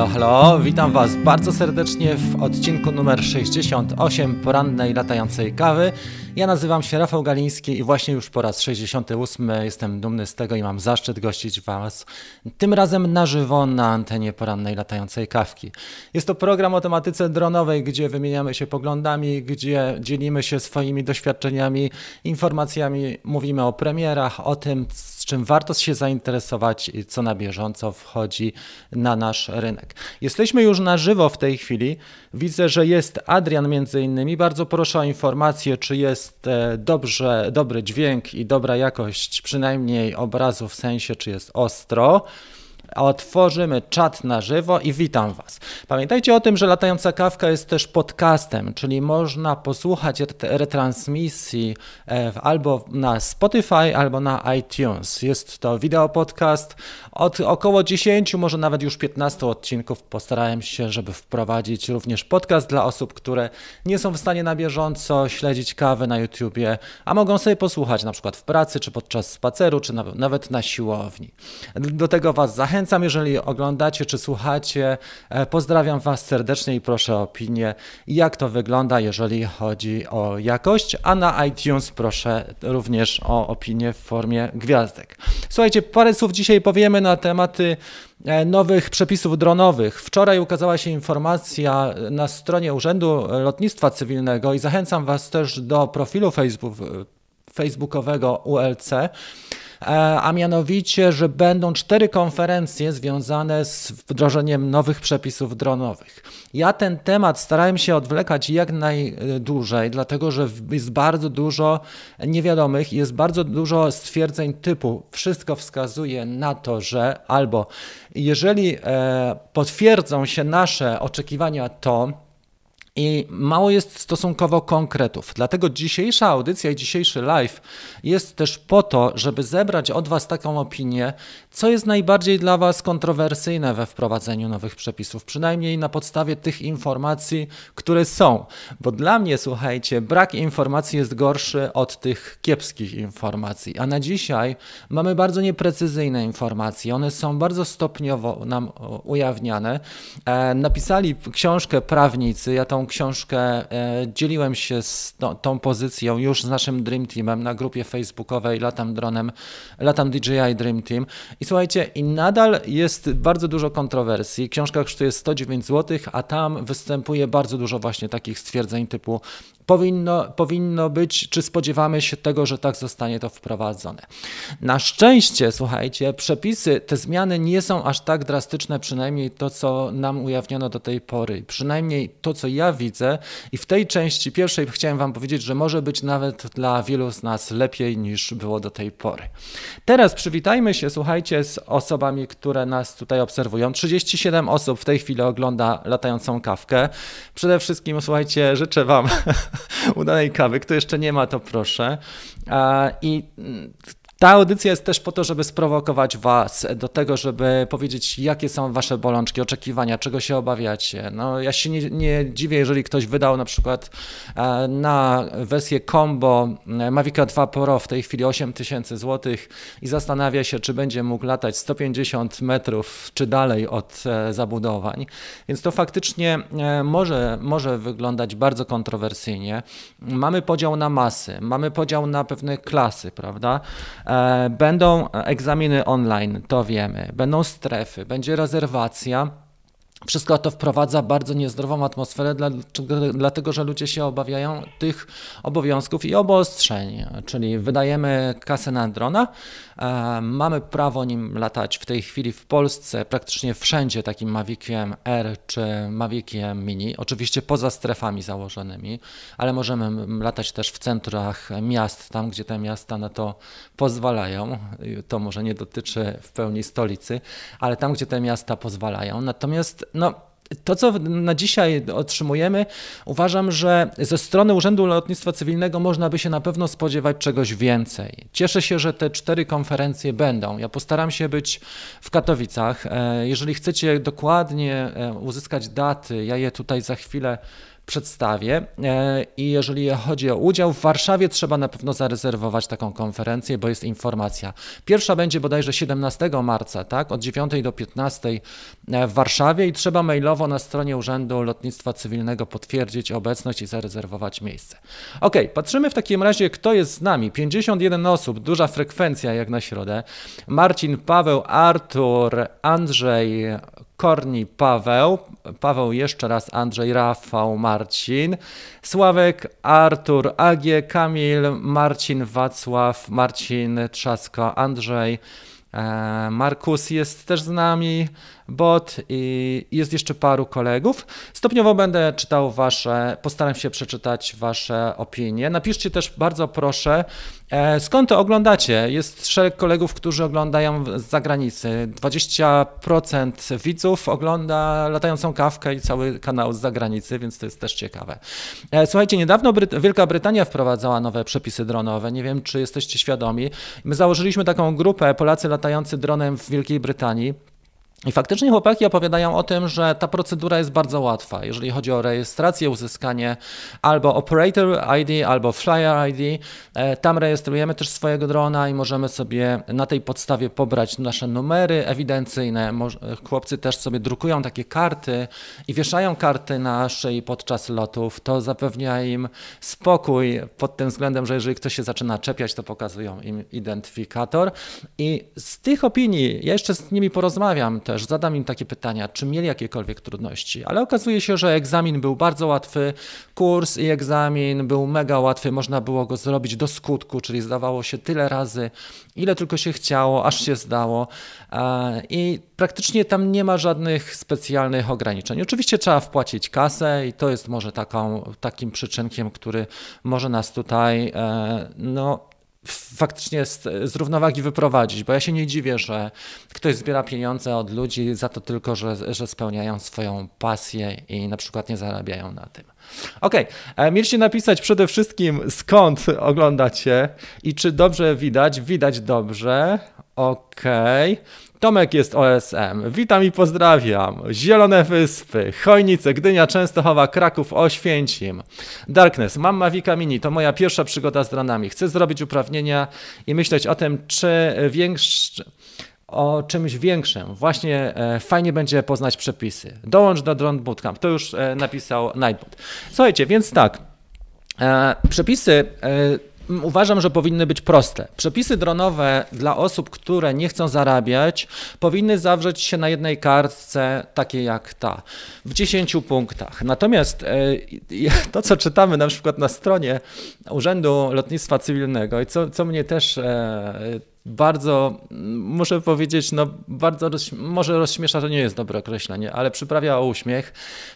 Halo, halo, witam Was bardzo serdecznie w odcinku numer 68 porannej latającej kawy. Ja nazywam się Rafał Galiński i właśnie już po raz 68 jestem dumny z tego i mam zaszczyt gościć Was tym razem na żywo na antenie porannej latającej kawki. Jest to program o tematyce dronowej, gdzie wymieniamy się poglądami, gdzie dzielimy się swoimi doświadczeniami, informacjami, mówimy o premierach, o tym, z czym warto się zainteresować i co na bieżąco wchodzi na nasz rynek. Jesteśmy już na żywo w tej chwili. Widzę, że jest Adrian między innymi. Bardzo proszę o informację, czy jest e, dobrze, dobry dźwięk i dobra jakość przynajmniej obrazu w sensie, czy jest ostro otworzymy czat na żywo i witam Was. Pamiętajcie o tym, że Latająca Kawka jest też podcastem, czyli można posłuchać retransmisji e, albo na Spotify, albo na iTunes. Jest to wideo podcast od około 10, może nawet już 15 odcinków. Postarałem się, żeby wprowadzić również podcast dla osób, które nie są w stanie na bieżąco śledzić kawy na YouTubie, a mogą sobie posłuchać na przykład w pracy, czy podczas spaceru, czy nawet na siłowni. Do tego Was zachęcam zachęcam, jeżeli oglądacie czy słuchacie. E, pozdrawiam Was serdecznie i proszę o opinię, jak to wygląda, jeżeli chodzi o jakość, a na iTunes proszę również o opinię w formie gwiazdek. Słuchajcie, parę słów dzisiaj powiemy na tematy e, nowych przepisów dronowych. Wczoraj ukazała się informacja na stronie Urzędu Lotnictwa Cywilnego i zachęcam Was też do profilu Facebook, facebookowego ULC. E, a mianowicie, że będą cztery konferencje związane z wdrożeniem nowych przepisów dronowych. Ja ten temat starałem się odwlekać jak najdłużej, dlatego że jest bardzo dużo niewiadomych, jest bardzo dużo stwierdzeń typu wszystko wskazuje na to, że albo jeżeli e, potwierdzą się nasze oczekiwania, to i mało jest stosunkowo konkretów. Dlatego dzisiejsza audycja i dzisiejszy live jest też po to, żeby zebrać od Was taką opinię, co jest najbardziej dla Was kontrowersyjne we wprowadzeniu nowych przepisów, przynajmniej na podstawie tych informacji, które są. Bo dla mnie, słuchajcie, brak informacji jest gorszy od tych kiepskich informacji. A na dzisiaj mamy bardzo nieprecyzyjne informacje. One są bardzo stopniowo nam ujawniane. E, napisali książkę prawnicy, ja tą książkę e, dzieliłem się z no, tą pozycją już z naszym Dream Teamem na grupie facebookowej Latam Dronem, Latam DJI Dream Team. I słuchajcie, i nadal jest bardzo dużo kontrowersji. Książka kosztuje 109 zł, a tam występuje bardzo dużo właśnie takich stwierdzeń typu powinno, powinno być, czy spodziewamy się tego, że tak zostanie to wprowadzone. Na szczęście, słuchajcie, przepisy, te zmiany nie są aż tak drastyczne, przynajmniej to, co nam ujawniono do tej pory, przynajmniej to, co ja widzę i w tej części pierwszej chciałem Wam powiedzieć, że może być nawet dla wielu z nas lepiej niż było do tej pory. Teraz przywitajmy się, słuchajcie, z osobami, które nas tutaj obserwują. 37 osób w tej chwili ogląda latającą kawkę. Przede wszystkim, słuchajcie, życzę Wam udanej kawy. Kto jeszcze nie ma, to proszę. I ta audycja jest też po to, żeby sprowokować Was do tego, żeby powiedzieć, jakie są Wasze bolączki, oczekiwania, czego się obawiacie. No, ja się nie, nie dziwię, jeżeli ktoś wydał na przykład e, na wersję combo e, Mavic 2 Pro w tej chwili 8000 zł i zastanawia się, czy będzie mógł latać 150 metrów czy dalej od e, zabudowań. Więc to faktycznie może, może wyglądać bardzo kontrowersyjnie. Mamy podział na masy, mamy podział na pewne klasy, prawda? E, będą egzaminy online, to wiemy. Będą strefy, będzie rezerwacja. Wszystko to wprowadza bardzo niezdrową atmosferę, dlatego że ludzie się obawiają tych obowiązków i obostrzeń. Czyli wydajemy kasę na drona, e, mamy prawo nim latać w tej chwili w Polsce praktycznie wszędzie takim Maviciem R czy Maviciem Mini, oczywiście poza strefami założonymi, ale możemy latać też w centrach miast, tam gdzie te miasta na to pozwalają. To może nie dotyczy w pełni stolicy, ale tam gdzie te miasta pozwalają. Natomiast no, to, co na dzisiaj otrzymujemy, uważam, że ze strony Urzędu Lotnictwa Cywilnego można by się na pewno spodziewać czegoś więcej. Cieszę się, że te cztery konferencje będą. Ja postaram się być w Katowicach. E, jeżeli chcecie dokładnie e, uzyskać daty, ja je tutaj za chwilę przedstawię. E, I jeżeli chodzi o udział, w Warszawie trzeba na pewno zarezerwować taką konferencję, bo jest informacja. Pierwsza będzie bodajże 17 marca, tak, od 9 do 15 e, w Warszawie i trzeba mailowo na stronie Urzędu Lotnictwa Cywilnego potwierdzić obecność i zarezerwować miejsce. Ok, patrzymy w takim razie, kto jest z nami. 51 osób, duża frekwencja jak na środę. Marcin, Paweł, Artur, Andrzej, Korni Paweł, Paweł jeszcze raz Andrzej, Rafał, Marcin, Sławek, Artur, Agie, Kamil, Marcin, Wacław, Marcin, Trzasko, Andrzej, e, Markus jest też z nami, bot i jest jeszcze paru kolegów. Stopniowo będę czytał Wasze, postaram się przeczytać Wasze opinie. Napiszcie też bardzo proszę, e, skąd to oglądacie. Jest szereg kolegów, którzy oglądają z zagranicy. 20% widzów ogląda latającą kawkę i cały kanał z zagranicy, więc to jest też ciekawe. E, słuchajcie, niedawno Bryt Wielka Brytania wprowadzała nowe przepisy dronowe. Nie wiem, czy jesteście świadomi. My założyliśmy taką grupę Polacy latający dronem w Wielkiej Brytanii. I faktycznie chłopaki opowiadają o tym, że ta procedura jest bardzo łatwa, jeżeli chodzi o rejestrację, uzyskanie albo Operator ID, albo Flyer ID. E, tam rejestrujemy też swojego drona i możemy sobie na tej podstawie pobrać nasze numery ewidencyjne. Chłopcy też sobie drukują takie karty i wieszają karty na szyi podczas lotów. To zapewnia im spokój pod tym względem, że jeżeli ktoś się zaczyna czepiać, to pokazują im identyfikator. I z tych opinii, ja jeszcze z nimi porozmawiam, też zadam im takie pytania, czy mieli jakiekolwiek trudności, ale okazuje się, że egzamin był bardzo łatwy, kurs i egzamin był mega łatwy, można było go zrobić do skutku, czyli zdawało się tyle razy, ile tylko się chciało, aż się zdało e, i praktycznie tam nie ma żadnych specjalnych ograniczeń. Oczywiście trzeba wpłacić kasę i to jest może taką, takim przyczynkiem, który może nas tutaj e, no, faktycznie z, z, równowagi wyprowadzić, bo ja się nie dziwię, że ktoś zbiera pieniądze od ludzi za to tylko, że, że spełniają swoją pasję i na przykład nie zarabiają na tym. Ok, e, mieliście napisać przede wszystkim skąd oglądacie i czy dobrze widać. Widać dobrze. Ok. Tomek jest OSM. Witam i pozdrawiam. Zielone Wyspy, Chojnice, Gdynia, Częstochowa, Kraków, Oświęcim. Darkness, mam Mavica Mini, to moja pierwsza przygoda z dronami. Chcę zrobić uprawnienia i myśleć o tym, czy większy o czymś większym. Właśnie e, fajnie będzie poznać przepisy. Dołącz do Drone Bootcamp. To już e, napisał Nightbot. Słuchajcie, więc tak. E, przepisy e, uważam, że powinny być proste. Przepisy dronowe dla osób, które nie chcą zarabiać, powinny zawrzeć się na jednej kartce, takiej jak ta, w 10 punktach. Natomiast e, to, co czytamy na przykład na stronie Urzędu Lotnictwa Cywilnego i co, co mnie też e, bardzo, muszę powiedzieć, no bardzo, może rozśmiesza to nie jest dobre określenie, ale przyprawia o uśmiech,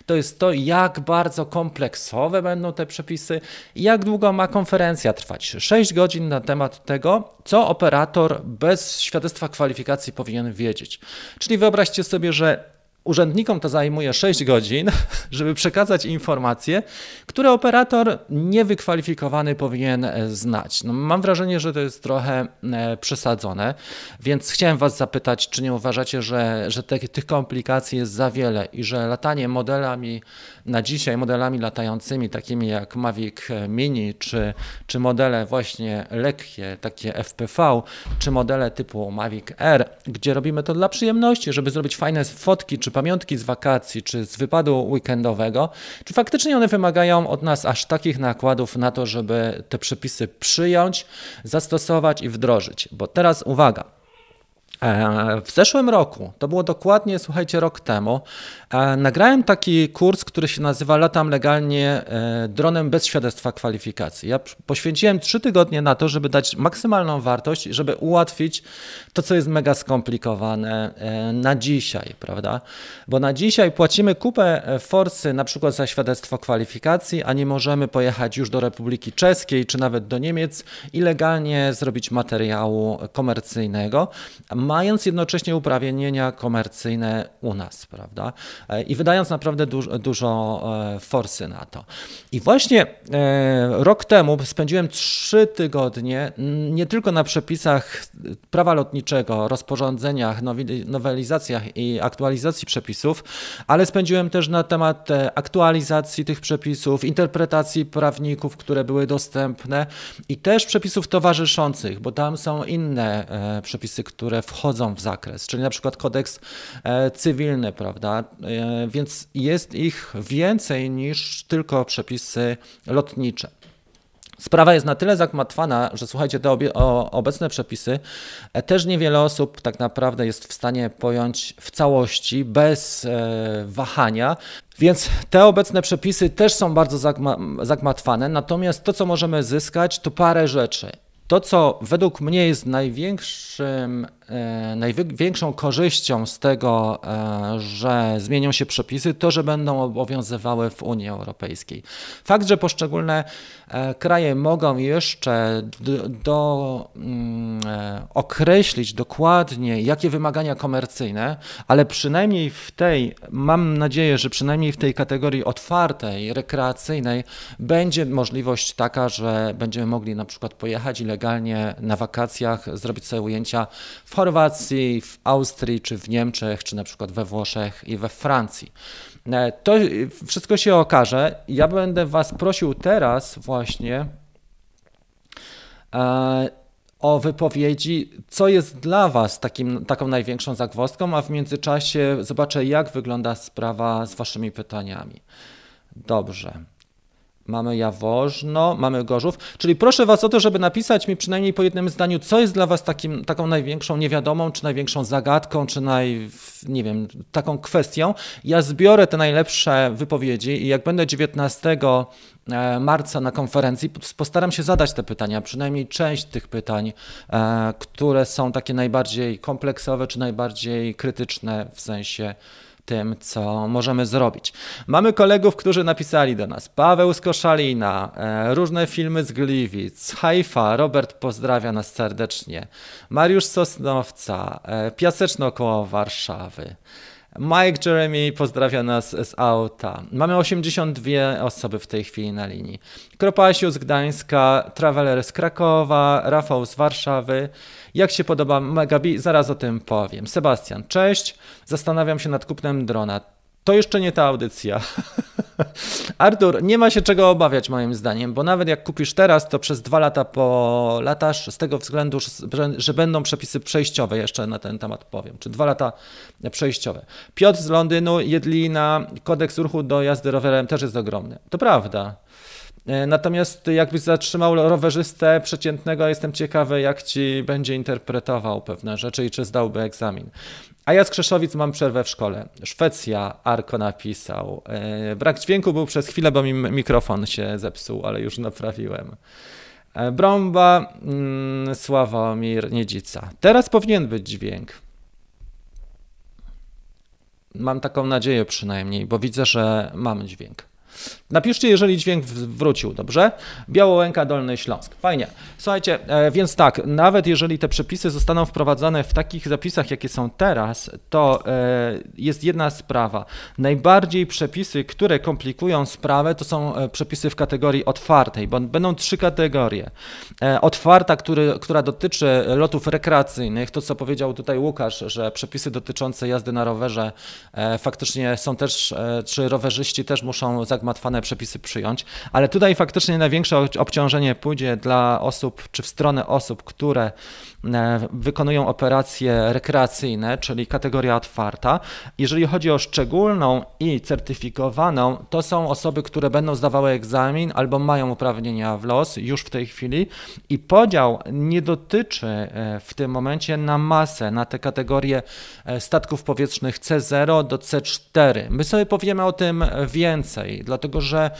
to jest to, jak bardzo kompleksowe będą te przepisy i jak długo ma konferencja trwać. 6 godzin na temat tego, co operator bez świadectwa kwalifikacji powinien wiedzieć. Czyli wyobraźcie sobie, że Urzędnikom to zajmuje 6 godzin, żeby przekazać informacje, które operator niewykwalifikowany powinien e, znać. No, mam wrażenie, że to jest trochę e, przesadzone, więc chciałem Was zapytać, czy nie uważacie, że, że te, tych komplikacji jest za wiele i że latanie modelami na dzisiaj, modelami latającymi, takimi jak Mavic Mini, czy, czy modele właśnie lekkie, takie FPV, czy modele typu Mavic Air, gdzie robimy to dla przyjemności, żeby zrobić fajne fotki, czy pamiątki z wakacji, czy z wypadu weekendowego, czy faktycznie one wymagają od nas aż takich nakładów na to, żeby te przepisy przyjąć, zastosować i wdrożyć. Bo teraz uwaga. E, w zeszłym roku, to było dokładnie, słuchajcie, rok temu, e, nagrałem taki kurs, który się nazywa Latam legalnie e, dronem bez świadectwa kwalifikacji. Ja poświęciłem trzy tygodnie na to, żeby dać maksymalną wartość, żeby ułatwić to, co jest mega skomplikowane na dzisiaj, prawda? Bo na dzisiaj płacimy kupę forsy na przykład za świadectwo kwalifikacji, a nie możemy pojechać już do Republiki Czeskiej czy nawet do Niemiec i legalnie zrobić materiału komercyjnego mając jednocześnie uprawnienia komercyjne u nas, prawda? I wydając naprawdę dużo, dużo forsy na to. I właśnie rok temu spędziłem trzy tygodnie nie tylko na przepisach prawa lotniczego, rozporządzeniach, nowelizacjach i aktualizacji przepisów, ale spędziłem też na temat aktualizacji tych przepisów, interpretacji prawników, które były dostępne i też przepisów towarzyszących, bo tam są inne e, przepisy, które wchodzą w zakres, czyli na przykład kodeks e, cywilny, prawda? E, więc jest ich więcej niż tylko przepisy lotnicze. Sprawa jest na tyle zagmatwana, że słuchajcie, te obie, o, obecne przepisy też niewiele osób tak naprawdę jest w stanie pojąć w całości, bez e, wahania. Więc te obecne przepisy też są bardzo zagma zagmatwane, natomiast to, co możemy zyskać, to parę rzeczy. To, co według mnie jest największym E, największą korzyścią z tego, e, że zmienią się przepisy, to, że będą obowiązywały w Unii Europejskiej. Fakt, że poszczególne e, kraje mogą jeszcze do, do mm, określić dokładnie, jakie wymagania komercyjne, ale przynajmniej w tej, mam nadzieję, że przynajmniej w tej kategorii otwartej, rekreacyjnej będzie możliwość taka, że będziemy mogli na przykład pojechać i legalnie na wakacjach, zrobić sobie ujęcia w w Chorwacji, w Austrii, czy w Niemczech, czy na przykład we Włoszech i we Francji. E, to wszystko się okaże. Ja będę Was prosił teraz właśnie e, o wypowiedzi, co jest dla Was takim, taką największą zagwozdką, a w międzyczasie zobaczę, jak wygląda sprawa z Waszymi pytaniami. Dobrze. Mamy Jaworzno, mamy Gorzów. Czyli proszę Was o to, żeby napisać mi przynajmniej po jednym zdaniu, co jest dla Was takim, taką największą niewiadomą, czy największą zagadką, czy naj, nie wiem, taką kwestią. Ja zbiorę te najlepsze wypowiedzi i jak będę 19 e, marca na konferencji, postaram się zadać te pytania, przynajmniej część tych pytań, e, które są takie najbardziej kompleksowe, czy najbardziej krytyczne w sensie tym, co możemy zrobić. Mamy kolegów, którzy napisali do nas. Paweł z Koszalina, e, różne filmy z Gliwic, Haifa, Robert pozdrawia nas serdecznie, Mariusz Sosnowca, e, Piaseczno koło Warszawy. Mike Jeremy pozdrawia nas z auta. Mamy 82 osoby w tej chwili na linii. Kropasiu z Gdańska, Traveler z Krakowa, Rafał z Warszawy. Jak się podoba Megabi? Zaraz o tym powiem. Sebastian, cześć. Zastanawiam się nad kupnem drona. To jeszcze nie ta audycja. Artur, nie ma się czego obawiać moim zdaniem, bo nawet jak kupisz teraz, to przez dwa lata polatasz z tego względu, że będą przepisy przejściowe, jeszcze na ten temat powiem, czy dwa lata przejściowe. Piotr z Londynu, Jedlina, kodeks ruchu do jazdy rowerem też jest ogromny. To prawda. E, natomiast jakbyś zatrzymał rowerzystę przeciętnego, jestem ciekawy, jak ci będzie interpretował pewne rzeczy i czy zdałby egzamin. A ja z Krzeszowic mam przerwę w szkole. Szwecja, Arko napisał. E, brak dźwięku był przez chwilę, bo mi mikrofon się zepsuł, ale już naprawiłem. E, Brąba, mm, Sławomir, Niedzica. Teraz powinien być dźwięk. Mam taką nadzieję przynajmniej, bo widzę, że mam dźwięk. Napiszcie, jeżeli dźwięk wrócił, dobrze? Białołęka, Dolny Śląsk. Fajnie. Słuchajcie, e, więc tak, nawet jeżeli te przepisy zostaną wprowadzane w takich zapisach, jakie są teraz, to e, jest jedna sprawa. Najbardziej przepisy, które komplikują sprawę, to są e, przepisy w kategorii otwartej, bo będą trzy kategorie. Otwarta, który, która dotyczy lotów rekreacyjnych, to co powiedział tutaj Łukasz, że przepisy dotyczące jazdy na rowerze faktycznie są też, czy rowerzyści też muszą zagmatwane przepisy przyjąć, ale tutaj faktycznie największe obciążenie pójdzie dla osób, czy w stronę osób, które wykonują operacje rekreacyjne, czyli kategoria otwarta. Jeżeli chodzi o szczególną i certyfikowaną, to są osoby, które będą zdawały egzamin albo mają uprawnienia w los już w tej chwili i podział nie dotyczy e, w tym momencie na masę, na te kategorie e, statków powietrznych C0 do C4. My sobie powiemy o tym więcej, dlatego że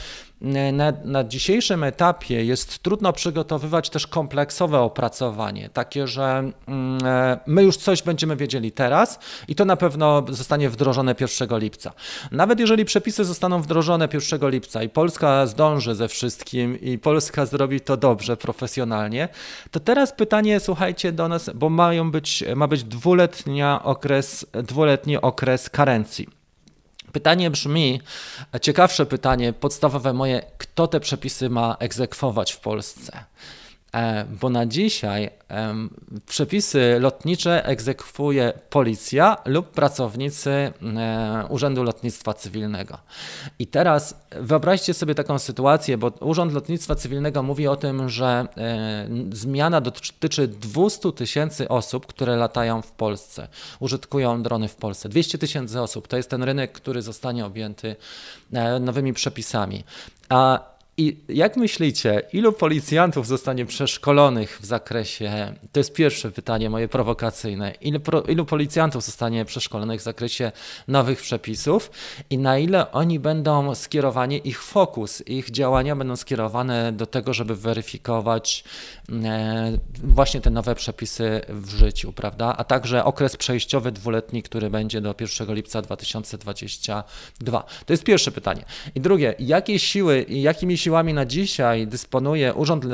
na, na dzisiejszym etapie jest trudno przygotowywać też kompleksowe opracowanie, takie, że mm, e, my już coś będziemy wiedzieli teraz i to na pewno zostanie wdrożone 1 lipca. Nawet jeżeli przepisy zostaną wdrożone 1 lipca i Polska zdąży ze wszystkim i Polska zrobi to dobrze, profesjonalnie, to teraz pytanie, słuchajcie do nas, bo mają być, ma być dwuletnia okres, dwuletni okres karencji. Pytanie brzmi, ciekawsze pytanie, podstawowe moje, kto te przepisy ma egzekwować w Polsce? E, bo na dzisiaj przepisy lotnicze egzekwuje policja lub pracownicy e, Urzędu Lotnictwa Cywilnego. I teraz wyobraźcie sobie taką sytuację, bo Urząd Lotnictwa Cywilnego mówi o tym, że e, zmiana dotyczy 200 tysięcy osób, które latają w Polsce, użytkują drony w Polsce. 200 tysięcy osób to jest ten rynek, który zostanie objęty nowymi przepisami. A i jak myślicie, ilu policjantów zostanie przeszkolonych w zakresie, to jest pierwsze pytanie moje prowokacyjne, ilu, ilu policjantów zostanie przeszkolonych w zakresie nowych przepisów i na ile oni będą skierowani, ich fokus, ich działania będą skierowane do tego, żeby weryfikować e, właśnie te nowe przepisy w życiu, prawda? A także okres przejściowy dwuletni, który będzie do 1 lipca 2022. To jest pierwsze pytanie. I drugie, jakie siły i jakimi siłami na dzisiaj dysponuje Urząd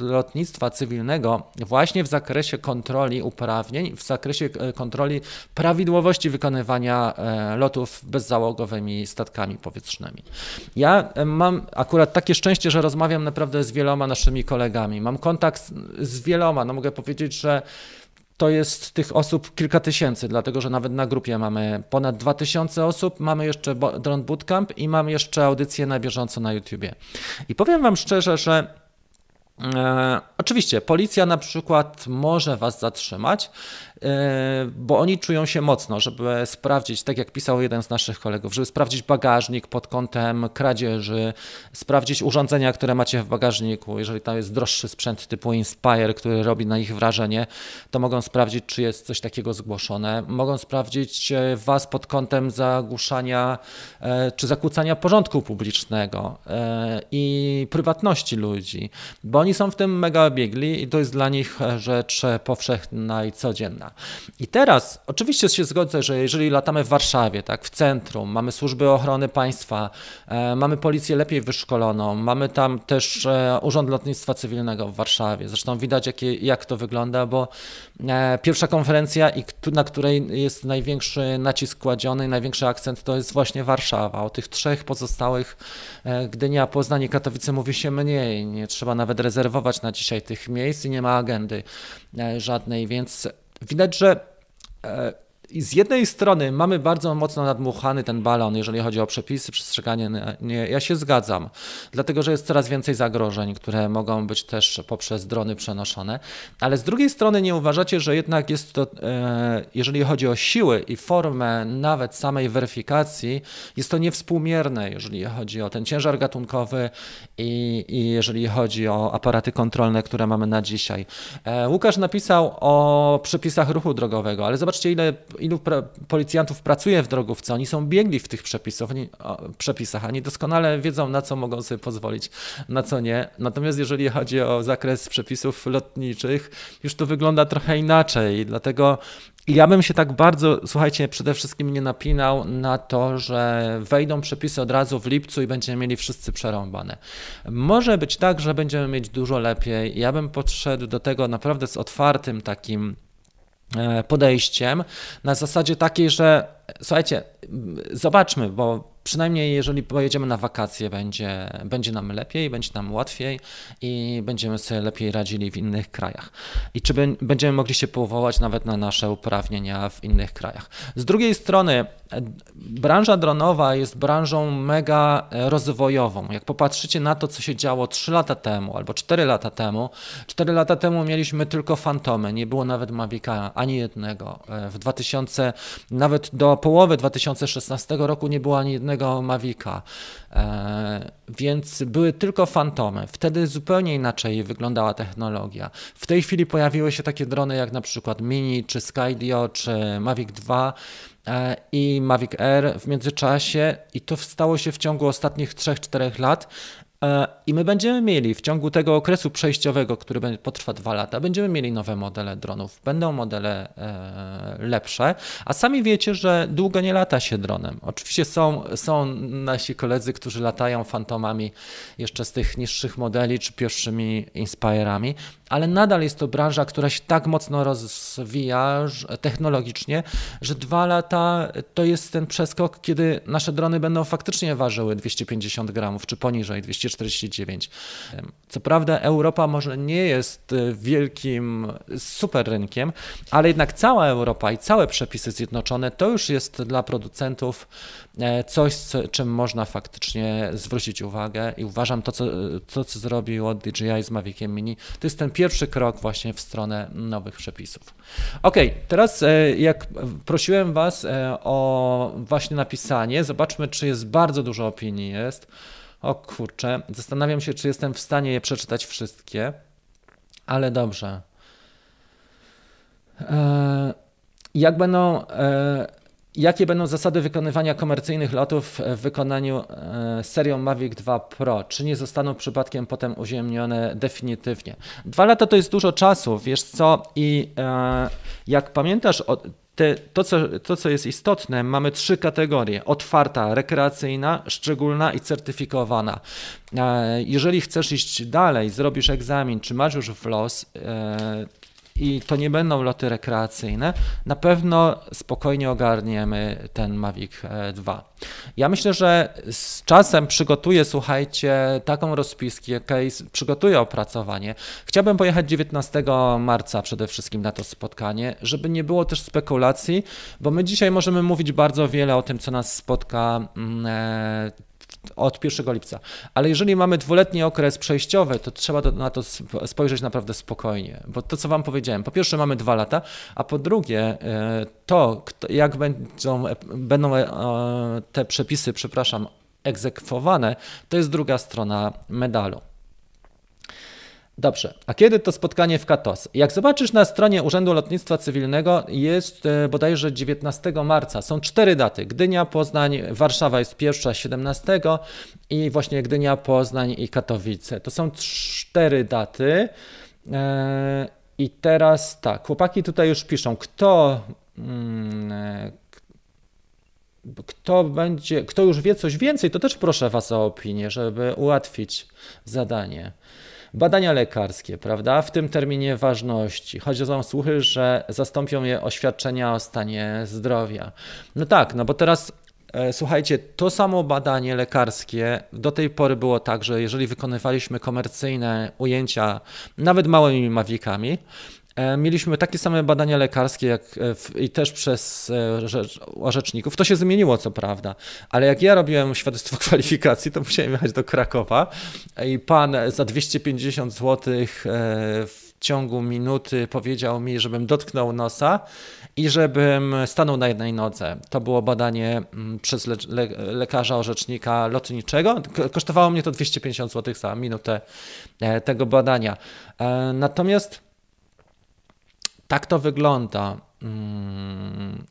Lotnictwa Cywilnego właśnie w zakresie kontroli uprawnień, w zakresie e, kontroli prawidłowości wykonywania e, lotów bezzałogowymi statkami powietrznymi. Ja e, mam akurat takie szczęście, że rozmawiam naprawdę z wieloma naszymi kolegami. Mam kontakt z wieloma, no mogę powiedzieć, że to jest tych osób kilka tysięcy, dlatego że nawet na grupie mamy ponad 2000 osób, mamy jeszcze Drone Bootcamp i mam jeszcze audycję na bieżąco na YouTubie. I powiem Wam szczerze, że e, oczywiście policja na przykład może Was zatrzymać, bo oni czują się mocno, żeby sprawdzić, tak jak pisał jeden z naszych kolegów, żeby sprawdzić bagażnik pod kątem kradzieży, sprawdzić urządzenia, które macie w bagażniku. Jeżeli tam jest droższy sprzęt typu Inspire, który robi na nich wrażenie, to mogą sprawdzić, czy jest coś takiego zgłoszone. Mogą sprawdzić e, Was pod kątem zagłuszania e, czy zakłócania porządku publicznego i prywatności ludzi, bo oni są w tym mega biegli i to jest dla nich rzecz powszechna i codzienna. I teraz oczywiście się zgodzę, że jeżeli latamy w Warszawie, tak, w centrum, mamy służby ochrony państwa, e, mamy policję lepiej wyszkoloną, mamy tam też e, Urząd Lotnictwa Cywilnego w Warszawie. Zresztą widać, jakie, jak to wygląda, bo e, pierwsza konferencja, na której jest największy nacisk kładziony, największy akcent, to jest właśnie Warszawa. O tych trzech pozostałych, e, Gdynia, Poznań i Katowice mówi się mniej. Nie trzeba nawet rezerwować na dzisiaj tych miejsc i nie ma agendy e, żadnej, więc widać, że e, z jednej strony mamy bardzo mocno nadmuchany ten balon, jeżeli chodzi o przepisy, przestrzeganie. Nie, ja się zgadzam, dlatego że jest coraz więcej zagrożeń, które mogą być też poprzez drony przenoszone. Ale z drugiej strony nie uważacie, że jednak jest to, e, jeżeli chodzi o siły i formę nawet samej weryfikacji, jest to niewspółmierne, jeżeli chodzi o ten ciężar gatunkowy i, i jeżeli chodzi o aparaty kontrolne, które mamy na dzisiaj. E, Łukasz napisał o przepisach ruchu drogowego, ale zobaczcie, ile ilu pra policjantów pracuje w drogówce, oni są biegli w tych przepisach, oni, o, przepisach, oni doskonale wiedzą, na co mogą sobie pozwolić, na co nie. Natomiast jeżeli chodzi o zakres przepisów lotniczych, już to wygląda trochę inaczej, dlatego ja bym się tak bardzo, słuchajcie, przede wszystkim nie napinał na to, że wejdą przepisy od razu w lipcu i będziemy mieli wszyscy przerąbane. Może być tak, że będziemy mieć dużo lepiej. Ja bym podszedł do tego naprawdę z otwartym takim podejściem na zasadzie takiej, że słuchajcie, zobaczmy, bo przynajmniej jeżeli pojedziemy na wakacje, będzie, będzie nam lepiej, będzie nam łatwiej i będziemy sobie lepiej radzili w innych krajach. I czy będziemy mogli się powołać nawet na nasze uprawnienia w innych krajach. Z drugiej strony, branża dronowa jest branżą mega rozwojową. Jak popatrzycie na to, co się działo 3 lata temu albo 4 lata temu, 4 lata temu mieliśmy tylko fantomy, nie było nawet Mavica ani jednego. W 2000, nawet do połowy 2016 roku nie było ani jednego żadnego Mavica, e, więc były tylko fantomy. Wtedy zupełnie inaczej wyglądała technologia. W tej chwili pojawiły się takie drony jak na przykład Mini, czy Skydio, czy Mavic 2 e, i Mavic Air w międzyczasie i to stało się w ciągu ostatnich 3-4 lat I my będziemy mieli w ciągu tego okresu przejściowego, który potrwa dwa lata, będziemy mieli nowe modele dronów, będą modele e, lepsze, a sami wiecie, że długo nie lata się dronem. Oczywiście są, są nasi koledzy, którzy latają fantomami jeszcze z tych niższych modeli czy pierwszymi Inspirami, ale nadal jest to branża, która się tak mocno rozwija technologicznie, że dwa lata to jest ten przeskok, kiedy nasze drony będą faktycznie ważyły 250 gramów, czy poniżej 249. Co prawda Europa może nie jest wielkim super rynkiem, ale jednak cała Europa i całe przepisy zjednoczone to już jest dla producentów E, coś, czym można faktycznie zwrócić uwagę i uważam to, co, to, co zrobiło DJI z Maviciem Mini, to jest ten pierwszy krok właśnie w stronę nowych przepisów. Ok, teraz e, jak prosiłem Was e, o właśnie napisanie, zobaczmy, czy jest bardzo dużo opinii jest. O kurczę, zastanawiam się, czy jestem w stanie je przeczytać wszystkie, ale dobrze. Jak będą Jakie będą zasady wykonywania komercyjnych lotów w wykonaniu e, serią Mavic 2 Pro? Czy nie zostaną przypadkiem potem uziemnione definitywnie? Dwa lata to jest dużo czasu, wiesz co? I e, jak pamiętasz, te, to, co, to, co jest istotne, mamy trzy kategorie: otwarta, rekreacyjna, szczególna i certyfikowana. E, jeżeli chcesz iść dalej, zrobisz egzamin, czy masz już w los, i to nie będą loty rekreacyjne, na pewno spokojnie ogarniemy ten Mavic 2. E, ja myślę, że z czasem przygotuję, słuchajcie, taką rozpiskę, case, przygotuję opracowanie. Chciałbym pojechać 19 marca przede wszystkim na to spotkanie, żeby nie było też spekulacji, bo my dzisiaj możemy mówić bardzo wiele o tym, co nas spotka mm, e, od 1 lipca. Ale jeżeli mamy dwuletni okres przejściowy, to trzeba na to spojrzeć naprawdę spokojnie, bo to, co Wam powiedziałem, po pierwsze mamy dwa lata, a po drugie e, to, jak będą, będą e, te przepisy, przepraszam, egzekwowane, to jest druga strona medalu. Dobrze, a kiedy to spotkanie w Katos? Jak zobaczysz na stronie Urzędu Lotnictwa Cywilnego jest e, bodajże 19 marca. Są cztery daty. Gdynia, Poznań, Warszawa jest pierwsza 17 i właśnie Gdynia, Poznań i Katowice. To są cztery daty. E, I teraz tak, chłopaki tutaj już piszą, kto mm, e, kto będzie, kto już wie coś więcej, to też proszę Was o opinię, żeby ułatwić zadanie. Badania lekarskie, prawda, w tym terminie ważności. Chodzą słuchy, że zastąpią je oświadczenia o stanie zdrowia. No tak, no bo teraz e, Słuchajcie, to samo badanie lekarskie do tej pory było tak, że jeżeli wykonywaliśmy komercyjne ujęcia, nawet małymi mawikami, mieliśmy takie same badania lekarskie jak e, w, i też przez e, orzeczników. To się zmieniło, co prawda, ale jak ja robiłem świadectwo kwalifikacji, to musiałem jechać do Krakowa i pan za 250 zł w ciągu minuty powiedział mi, żebym dotknął nosa i żebym stanął na jednej nodze. To było badanie mm, przez le le lekarza orzecznika lotniczego. Kosztowało mnie to 250 zł za minutę tego badania. Natomiast tak to wygląda. Mm.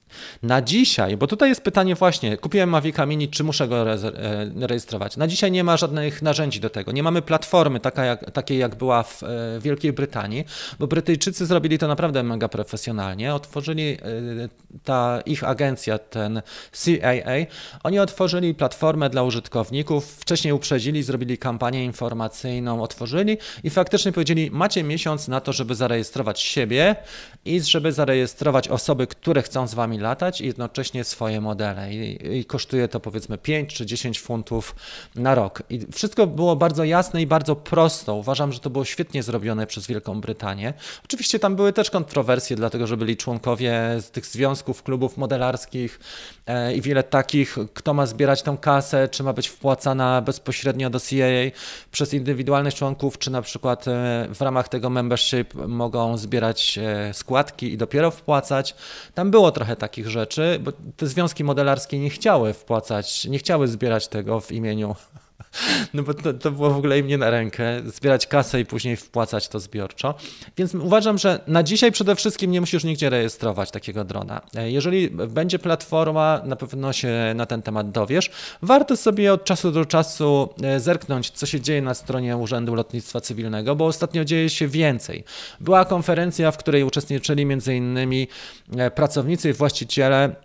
Na dzisiaj, bo tutaj jest pytanie właśnie, kupiłem Mavica Mini, czy muszę go e, rejestrować? Na dzisiaj nie ma żadnych narzędzi do tego. Nie mamy platformy taka jak, takiej, jak była w e, Wielkiej Brytanii, bo Brytyjczycy zrobili to naprawdę mega profesjonalnie. Otworzyli e, ta ich agencja, ten CAA, oni otworzyli platformę dla użytkowników, wcześniej uprzedzili, zrobili kampanię informacyjną, otworzyli i faktycznie powiedzieli, macie miesiąc na to, żeby zarejestrować siebie i żeby zarejestrować osoby, które chcą z Wami latać i jednocześnie swoje modele. I, I, kosztuje to powiedzmy 5 czy 10 funtów na rok. I wszystko było bardzo jasne i bardzo prosto. Uważam, że to było świetnie zrobione przez Wielką Brytanię. Oczywiście tam były też kontrowersje, dlatego że byli członkowie z tych związków, klubów modelarskich e, i wiele takich, kto ma zbierać tą kasę, czy ma być wpłacana bezpośrednio do CAA przez indywidualnych członków, czy na przykład e, w ramach tego membership mogą zbierać e, składki i dopiero wpłacać wpłacać. Tam było trochę takich rzeczy, bo te związki modelarskie nie chciały wpłacać, nie chciały zbierać tego w imieniu no bo to, to było w ogóle im nie na rękę, zbierać kasę i później wpłacać to zbiorczo. Więc uważam, że na dzisiaj przede wszystkim nie musisz nigdzie rejestrować takiego drona. Jeżeli będzie platforma, na pewno się na ten temat dowiesz. Warto sobie od czasu do czasu e, zerknąć, co się dzieje na stronie Urzędu Lotnictwa Cywilnego, bo ostatnio dzieje się więcej. Była konferencja, w której uczestniczyli m.in. E, pracownicy i właściciele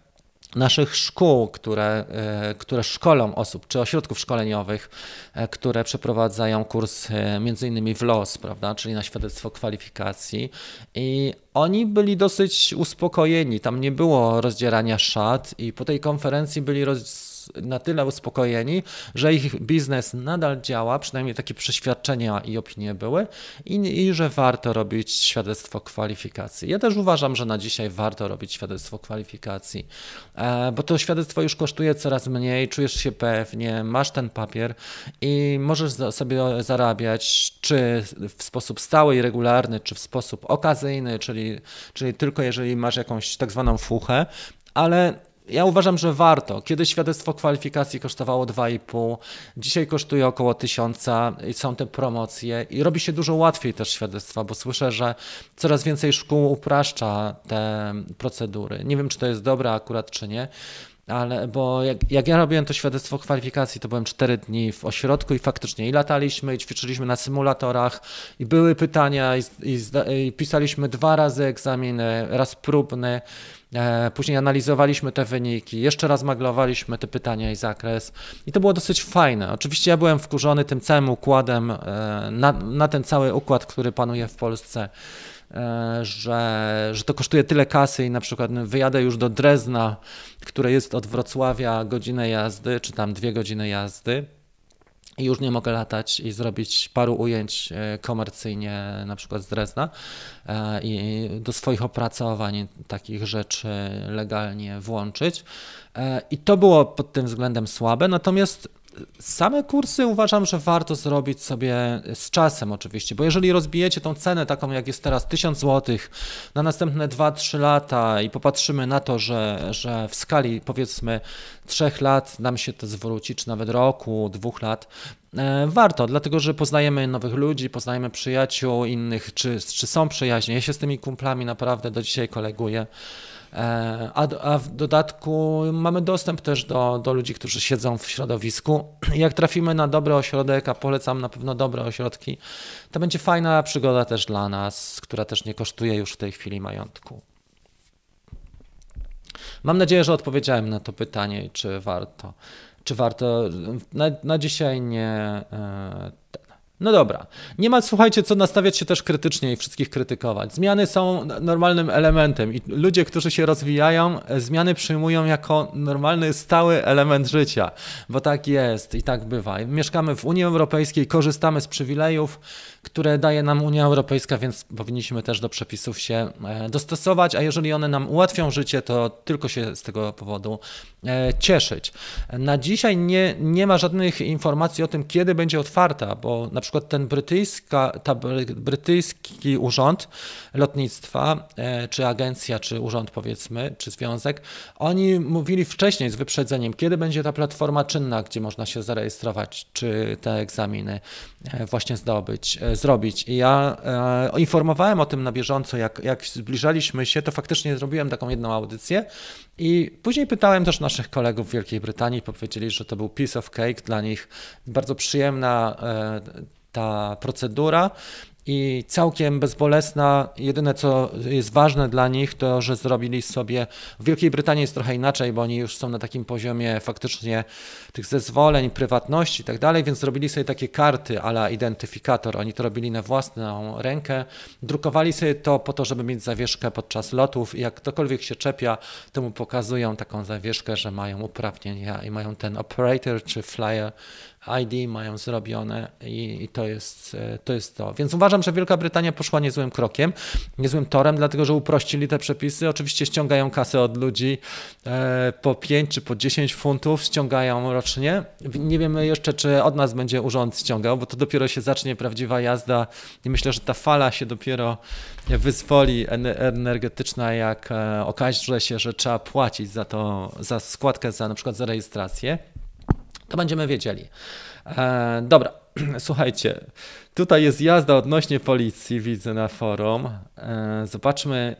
naszych szkół, które, e, które szkolą osób, czy ośrodków szkoleniowych, e, które przeprowadzają kurs e, między innymi w LOS, prawda, czyli na świadectwo kwalifikacji. I oni byli dosyć uspokojeni, tam nie było rozdzierania szat i po tej konferencji byli roz na tyle uspokojeni, że ich biznes nadal działa, przynajmniej takie przeświadczenia i opinie były, i, i że warto robić świadectwo kwalifikacji. Ja też uważam, że na dzisiaj warto robić świadectwo kwalifikacji, e, bo to świadectwo już kosztuje coraz mniej, czujesz się pewnie, masz ten papier i możesz sobie zarabiać, czy w sposób stały i regularny, czy w sposób okazyjny, czyli, czyli tylko jeżeli masz jakąś tak zwaną fuchę, ale ja uważam, że warto. Kiedyś świadectwo kwalifikacji kosztowało 2,5, dzisiaj kosztuje około 1000 i są te promocje i robi się dużo łatwiej też świadectwa, bo słyszę, że coraz więcej szkół upraszcza te procedury. Nie wiem, czy to jest dobre akurat, czy nie. Ale bo jak, jak ja robiłem to świadectwo kwalifikacji, to byłem 4 dni w ośrodku i faktycznie i lataliśmy, i ćwiczyliśmy na symulatorach, i były pytania, i, i, i pisaliśmy dwa razy egzaminy, raz próbny. E, później analizowaliśmy te wyniki, jeszcze raz maglowaliśmy te pytania i zakres i to było dosyć fajne. Oczywiście ja byłem wkurzony tym całym układem, e, na, na ten cały układ, który panuje w Polsce e, że, że to kosztuje tyle kasy i na przykład wyjadę już do Drezna, które jest od Wrocławia godzinę jazdy, czy tam dwie godziny jazdy i już nie mogę latać i zrobić paru ujęć e, komercyjnie, na przykład z Drezna e, i do swoich opracowań takich rzeczy legalnie włączyć. E, I to było pod tym względem słabe, natomiast Same kursy uważam, że warto zrobić sobie z czasem oczywiście, bo jeżeli rozbijecie tą cenę taką jak jest teraz 1000 zł na następne 2-3 lata i popatrzymy na to, że, że w skali powiedzmy 3 lat nam się to zwróci, czy nawet roku, dwóch lat, e, warto, dlatego że poznajemy nowych ludzi, poznajemy przyjaciół innych, czy, czy są przyjaźnie. Ja się z tymi kumplami naprawdę do dzisiaj koleguję. E, a, a, w dodatku mamy dostęp też do, do ludzi, którzy siedzą w środowisku. Jak trafimy na dobry ośrodek, a polecam na pewno dobre ośrodki, to będzie fajna przygoda też dla nas, która też nie kosztuje już w tej chwili majątku. Mam nadzieję, że odpowiedziałem na to pytanie, czy warto. Czy warto? Na, na dzisiaj nie. E, no dobra. Nie ma, słuchajcie, co nastawiać się też krytycznie i wszystkich krytykować. Zmiany są normalnym elementem i ludzie, którzy się rozwijają, zmiany przyjmują jako normalny, stały element życia, bo tak jest i tak bywa. Mieszkamy w Unii Europejskiej, korzystamy z przywilejów, które daje nam Unia Europejska, więc powinniśmy też do przepisów się e, dostosować, a jeżeli one nam ułatwią życie, to tylko się z tego powodu e, cieszyć. Na dzisiaj nie, nie ma żadnych informacji o tym, kiedy będzie otwarta, bo na przykład ten brytyjska, ta brytyjski urząd lotnictwa, e, czy agencja, czy urząd powiedzmy, czy związek, oni mówili wcześniej z wyprzedzeniem, kiedy będzie ta platforma czynna, gdzie można się zarejestrować, czy te egzaminy właśnie zdobyć zrobić. I ja e, informowałem o tym na bieżąco, jak, jak zbliżaliśmy się, to faktycznie zrobiłem taką jedną audycję. I później pytałem też naszych kolegów w Wielkiej Brytanii, powiedzieli, że to był piece of cake dla nich, bardzo przyjemna e, ta procedura i całkiem bezbolesna. Jedyne, co jest ważne dla nich, to że zrobili sobie. W Wielkiej Brytanii jest trochę inaczej, bo oni już są na takim poziomie faktycznie tych zezwoleń, prywatności i tak dalej, więc zrobili sobie takie karty ala identyfikator. Oni to robili na własną rękę. Drukowali sobie to po to, żeby mieć zawieszkę podczas lotów. I jak ktokolwiek się czepia, to mu pokazują taką zawieszkę, że mają uprawnienia i mają ten operator czy flyer ID mają zrobione i, i to, jest, to jest to. Więc uważam, uważam, że Wielka Brytania poszła niezłym krokiem, niezłym torem, dlatego że uprościli te przepisy. Oczywiście ściągają kasę od ludzi e, po 5 czy po 10 funtów, ściągają rocznie. Nie wiemy jeszcze, czy od nas będzie urząd ściągał, bo to dopiero się zacznie prawdziwa jazda i myślę, że ta fala się dopiero wyzwoli energetyczna, jak e, okaże się, że trzeba płacić za to, za składkę, za na przykład za rejestrację, to będziemy wiedzieli. E, dobra, słuchajcie, tutaj jest jazda odnośnie policji, widzę na forum. E, zobaczmy,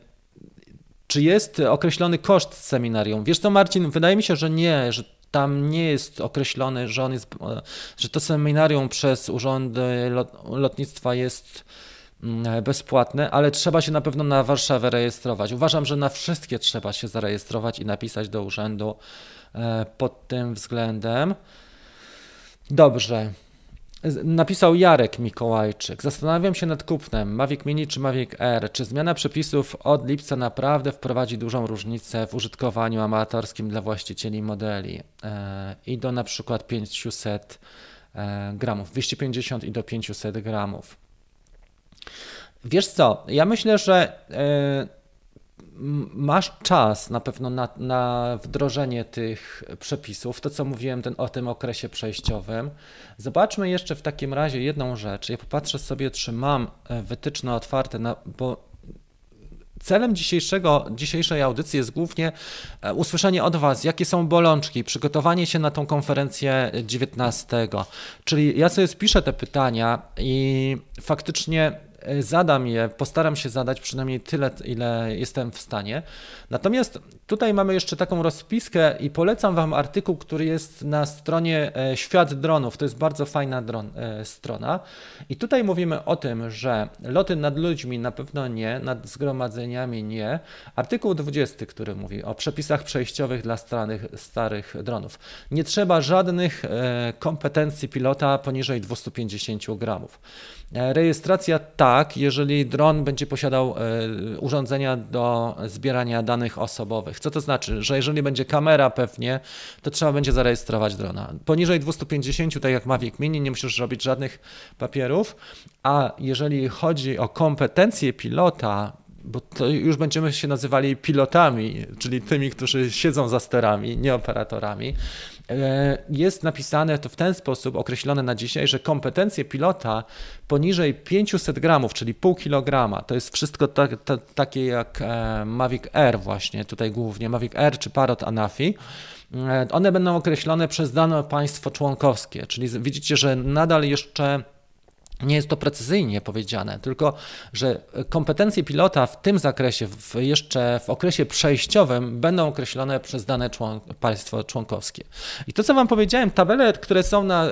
czy jest określony koszt seminarium. Wiesz co, Marcin, wydaje mi się, że nie, że tam nie jest określony, że on jest, że to seminarium przez urządy lotnictwa jest mm, bezpłatne, ale trzeba się na pewno na Warszawę rejestrować. Uważam, że na wszystkie trzeba się zarejestrować i napisać do urzędu e, pod tym względem. Dobrze. Napisał Jarek Mikołajczyk. Zastanawiam się nad kupnem Mavic Mini czy Mavic Air. Czy zmiana przepisów od lipca naprawdę wprowadzi dużą różnicę w użytkowaniu amatorskim dla właścicieli modeli e, i do na przykład 500 e, gramów, 250 i do 500 gramów. Wiesz co, ja myślę, że e, masz czas na pewno na, na, wdrożenie tych przepisów, to co mówiłem ten, o tym okresie przejściowym. Zobaczmy jeszcze w takim razie jedną rzecz. Ja popatrzę sobie, czy mam e, wytyczne otwarte, na, bo Celem dzisiejszego, dzisiejszej audycji jest głównie e, usłyszenie od Was, jakie są bolączki, przygotowanie się na tą konferencję 19. Czyli ja sobie spiszę te pytania i faktycznie zadam je, postaram się zadać przynajmniej tyle, ile jestem w stanie. Natomiast tutaj mamy jeszcze taką rozpiskę i polecam Wam artykuł, który jest na stronie e, Świat Dronów. To jest bardzo fajna dron, e, strona. I tutaj mówimy o tym, że loty nad ludźmi na pewno nie, nad zgromadzeniami nie. Artykuł 20, który mówi o przepisach przejściowych dla starych, starych dronów. Nie trzeba żadnych kompetencji pilota poniżej 250 gramów. Rejestracja tak, jeżeli dron będzie posiadał e, urządzenia do zbierania danych osobowych. Co to znaczy? Że jeżeli będzie kamera pewnie, to trzeba będzie zarejestrować drona. Poniżej 250, tak jak Mavic Mini, nie musisz robić żadnych papierów, a jeżeli chodzi o kompetencje pilota, bo to już będziemy się nazywali pilotami, czyli tymi, którzy siedzą za sterami, nie operatorami, jest napisane to w ten sposób określone na dzisiaj, że kompetencje pilota poniżej 500 gramów, czyli pół kilograma, to jest wszystko tak, takie jak e, Mavic Air właśnie, tutaj głównie Mavic Air czy Parrot Anafi, e, one będą określone przez dane państwo członkowskie, czyli widzicie, że nadal jeszcze nie jest to precyzyjnie powiedziane, tylko że kompetencje pilota w tym zakresie, w jeszcze w okresie przejściowym, będą określone przez dane człon państwo członkowskie. I to, co Wam powiedziałem, tabele, które są na,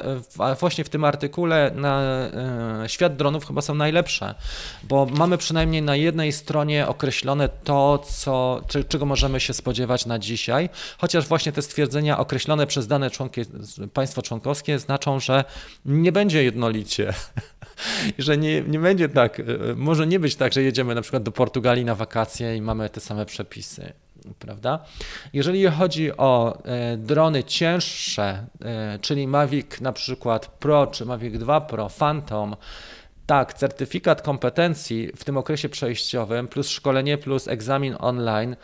właśnie w tym artykule na e, świat dronów, chyba są najlepsze, bo mamy przynajmniej na jednej stronie określone to, co, czego możemy się spodziewać na dzisiaj, chociaż właśnie te stwierdzenia określone przez dane państwo członkowskie znaczą, że nie będzie jednolicie. Że nie, nie będzie tak, e, może nie być tak, że jedziemy na przykład do Portugalii na wakacje i mamy te same przepisy prawda? Jeżeli chodzi o e, drony cięższe, e, czyli Mavic na przykład Pro czy Mavic 2 Pro, Phantom, tak, certyfikat kompetencji w tym okresie przejściowym plus szkolenie plus egzamin online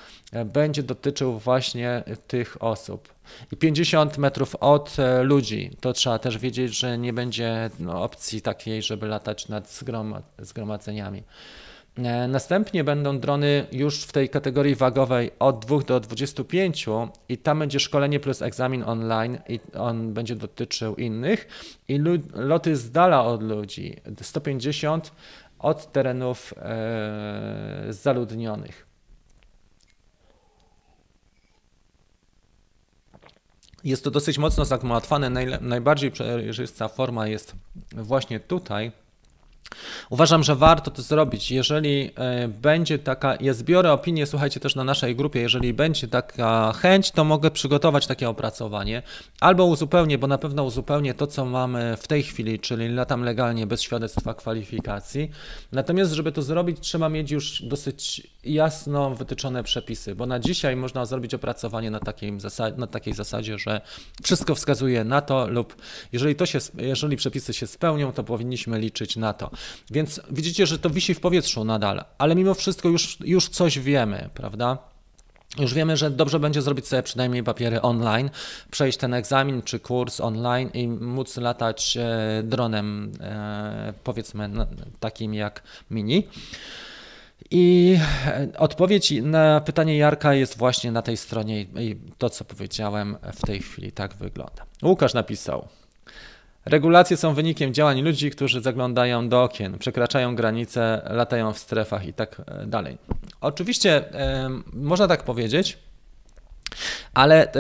będzie dotyczył właśnie tych osób i 50 metrów od e, ludzi. To trzeba też wiedzieć, że nie będzie no, opcji takiej, żeby latać nad zgromadzeniami. E, następnie będą drony już w tej kategorii wagowej od 2 do 25 i tam będzie szkolenie plus egzamin online i on będzie dotyczył innych i loty z dala od ludzi 150 od terenów e, zaludnionych. Jest to dosyć mocno zagmatwane. najbardziej przejrzysta forma jest właśnie tutaj. Uważam, że warto to zrobić. Jeżeli e, będzie taka, ja zbiorę opinię, słuchajcie też na naszej grupie, jeżeli będzie taka chęć, to mogę przygotować takie opracowanie albo uzupełnię, bo na pewno uzupełnię to, co mamy w tej chwili, czyli latam legalnie bez świadectwa kwalifikacji. Natomiast, żeby to zrobić, trzeba mieć już dosyć jasno wytyczone przepisy, bo na dzisiaj można zrobić opracowanie na takiej, zasadzie, na takiej zasadzie, że wszystko wskazuje na to lub jeżeli, to się, jeżeli przepisy się spełnią, to powinniśmy liczyć na to. Więc widzicie, że to wisi w powietrzu nadal, ale mimo wszystko już, już coś wiemy, prawda? Już wiemy, że dobrze będzie zrobić sobie przynajmniej papiery online, przejść ten egzamin czy kurs online i móc latać e, dronem, e, powiedzmy takim jak Mini. I odpowiedź na pytanie Jarka jest właśnie na tej stronie i to, co powiedziałem w tej chwili, tak wygląda. Łukasz napisał. Regulacje są wynikiem działań ludzi, którzy zaglądają do okien, przekraczają granice, latają w strefach i tak e, dalej. Oczywiście można tak powiedzieć, ale e,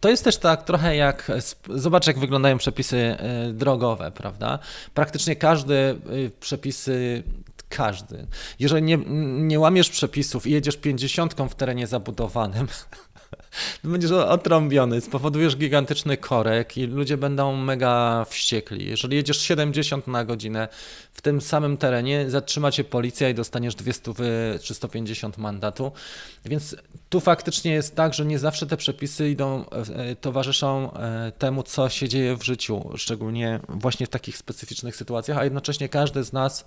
to jest też tak trochę jak, zobacz jak wyglądają przepisy e, drogowe, prawda? Praktycznie każdy przepisy każdy. Jeżeli nie, nie łamiesz przepisów i jedziesz pięćdziesiątką w terenie zabudowanym, będziesz otrąbiony, spowodujesz gigantyczny korek i ludzie będą mega wściekli. Jeżeli jedziesz 70 na godzinę w tym samym terenie, zatrzyma cię policja i dostaniesz 200 czy 150 mandatu. Więc tu faktycznie jest tak, że nie zawsze te przepisy idą, e, towarzyszą e, temu, co się dzieje w życiu, szczególnie właśnie w takich specyficznych sytuacjach, a jednocześnie każdy z nas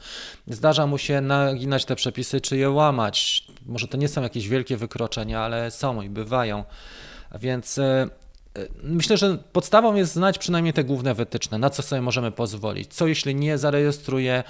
zdarza mu się naginać te przepisy, czy je łamać. Może to nie są jakieś wielkie wykroczenia, ale są i bywają. Więc e, Myślę, że podstawą jest znać przynajmniej te główne wytyczne, na co sobie możemy pozwolić. Co jeśli nie zarejestruję, e,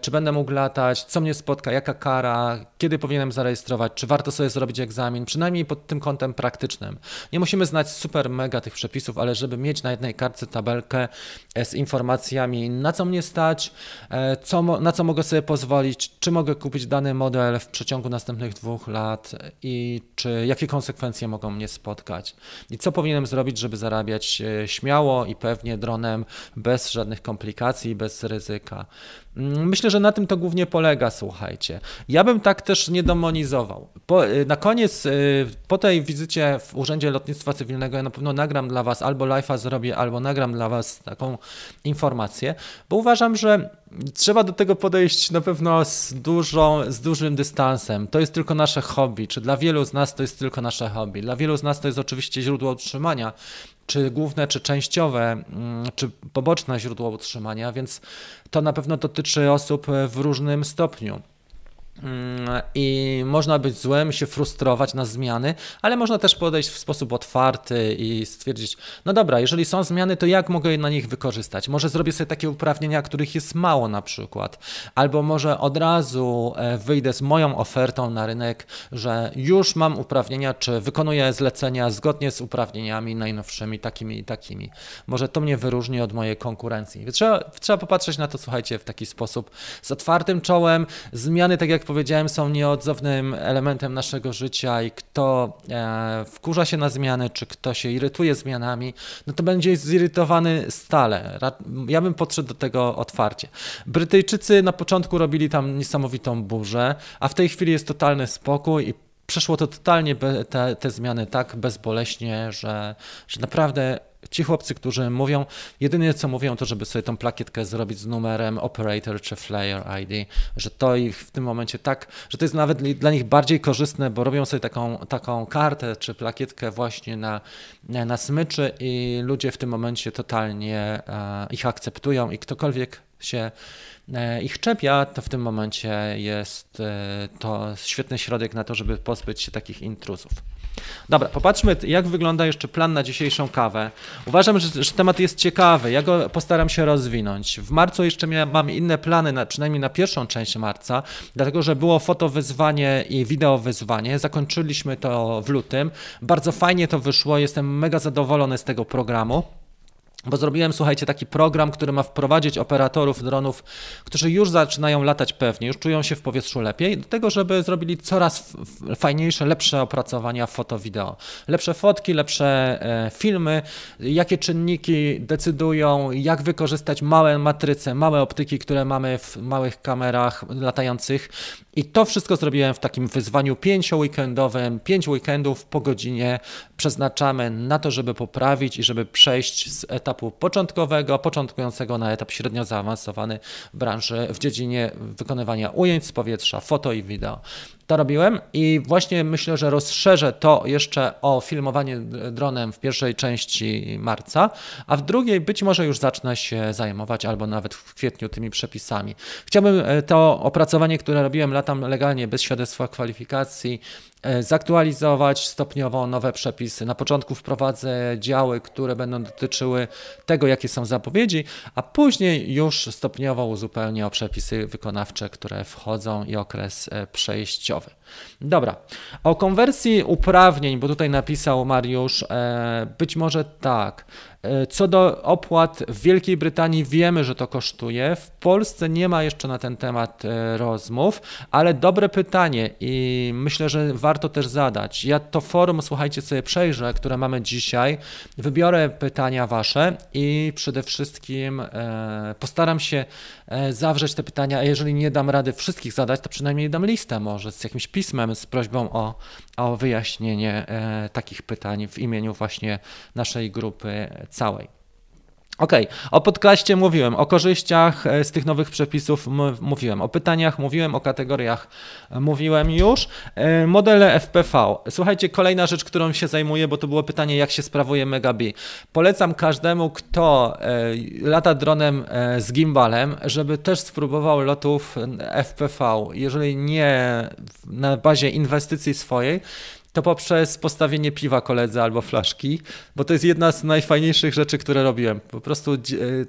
czy będę mógł latać, co mnie spotka, jaka kara, kiedy powinienem zarejestrować, czy warto sobie zrobić egzamin, przynajmniej pod tym kątem praktycznym. Nie musimy znać super mega tych przepisów, ale żeby mieć na jednej kartce tabelkę e, z informacjami, na co mnie stać, e, co, na co mogę sobie pozwolić, czy mogę kupić dany model w przeciągu następnych dwóch lat i czy jakie konsekwencje mogą mnie spotkać. I co powinienem zrobić żeby zarabiać e, śmiało i pewnie dronem, bez żadnych komplikacji, bez ryzyka. Mm, myślę, że na tym to głównie polega, słuchajcie. Ja bym tak też nie demonizował. Po, y, na koniec, y, po tej wizycie w Urzędzie Lotnictwa Cywilnego, ja na pewno nagram dla Was albo live'a zrobię, albo nagram dla Was taką informację, bo uważam, że trzeba do tego podejść na pewno z, dużą, z dużym dystansem. To jest tylko nasze hobby, czy dla wielu z nas to jest tylko nasze hobby. Dla wielu z nas to jest oczywiście źródło utrzymania, czy główne, czy częściowe, mm, czy poboczne źródło utrzymania, więc to na pewno dotyczy osób w różnym stopniu. Mm, I można być złem, się frustrować na zmiany, ale można też podejść w sposób otwarty i stwierdzić: No dobra, jeżeli są zmiany, to jak mogę na nich wykorzystać? Może zrobię sobie takie uprawnienia, których jest mało na przykład, albo może od razu e, wyjdę z moją ofertą na rynek, że już mam uprawnienia, czy wykonuję zlecenia zgodnie z uprawnieniami najnowszymi, takimi i takimi. Może to mnie wyróżni od mojej konkurencji. Trzeba, trzeba popatrzeć na to, słuchajcie, w taki sposób z otwartym czołem. Zmiany, tak jak powiedziałem, są nieodzownym elementem naszego życia i kto e, wkurza się na zmiany, czy kto się irytuje zmianami, no to będzie zirytowany stale. Ja bym podszedł do tego otwarcie. Brytyjczycy na początku robili tam niesamowitą burzę, a w tej chwili jest totalny spokój i przeszło to totalnie te, te zmiany tak bezboleśnie, że, że naprawdę ci chłopcy, którzy mówią, jedynie co mówią, to żeby sobie tą plakietkę zrobić z numerem operator czy flyer ID, że to ich w tym momencie tak, że to jest nawet dla nich bardziej korzystne, bo robią sobie taką, taką kartę czy plakietkę właśnie na, na smyczy i ludzie w tym momencie totalnie e, ich akceptują i ktokolwiek się e, ich czepia, to w tym momencie jest e, to świetny środek na to, żeby pozbyć się takich intruzów. Dobra, popatrzmy, jak wygląda jeszcze plan na dzisiejszą kawę. Uważam, że, że temat jest ciekawy. Ja go postaram się rozwinąć. W marcu jeszcze miałem, mam inne plany, na, przynajmniej na pierwszą część marca, dlatego że było fotowyzwanie i wideowyzwanie. Zakończyliśmy to w lutym. Bardzo fajnie to wyszło. Jestem mega zadowolony z tego programu. Bo zrobiłem, słuchajcie, taki program, który ma wprowadzić operatorów dronów, którzy już zaczynają latać pewnie, już czują się w powietrzu lepiej, do tego, żeby zrobili coraz fajniejsze, lepsze opracowania foto-wideo. Lepsze fotki, lepsze e, filmy, jakie czynniki decydują, jak wykorzystać małe matryce, małe optyki, które mamy w małych kamerach latających I to wszystko zrobiłem w takim wyzwaniu pięcioweekendowym. Pięć weekendów po godzinie przeznaczamy na to, żeby poprawić i żeby przejść z etapu początkowego, początkującego na etap średnio zaawansowany branży w dziedzinie wykonywania ujęć z powietrza, foto i wideo. To robiłem i właśnie myślę, że rozszerzę to jeszcze o filmowanie dronem w pierwszej części marca, a w drugiej być może już zacznę się zajmować albo nawet w kwietniu tymi przepisami. Chciałbym e, to opracowanie, które robiłem latam legalnie bez świadectwa kwalifikacji, zaktualizować stopniowo nowe przepisy. Na początku wprowadzę działy, które będą dotyczyły tego, jakie są zapowiedzi, a później już stopniowo uzupełnię o przepisy wykonawcze, które wchodzą i okres e, przejściowy. Dobra, o konwersji uprawnień, bo tutaj napisał Mariusz, e, być może tak. Co do opłat w Wielkiej Brytanii wiemy, że to kosztuje. W Polsce nie ma jeszcze na ten temat rozmów, ale dobre pytanie i myślę, że warto też zadać. Ja to forum, słuchajcie, sobie przejrzę, które mamy dzisiaj, wybiorę pytania Wasze i przede wszystkim e, postaram się e, zawrzeć te pytania, a jeżeli nie dam rady wszystkich zadać, to przynajmniej dam listę może z jakimś pismem, z prośbą o, o wyjaśnienie e, takich pytań w imieniu właśnie naszej grupy całej. Okej, okay. o podcaście mówiłem, o korzyściach e, z tych nowych przepisów mówiłem, o pytaniach mówiłem, o kategoriach e, mówiłem już. E, modele FPV. Słuchajcie, kolejna rzecz, którą się zajmuję, bo to było pytanie, jak się sprawuje Megabi. Polecam każdemu, kto lata dronem z gimbalem, żeby też spróbował lotów FPV. Jeżeli nie na bazie inwestycji swojej, to poprzez postawienie piwa koledze albo flaszki, bo to jest jedna z najfajniejszych rzeczy, które robiłem. Po prostu e,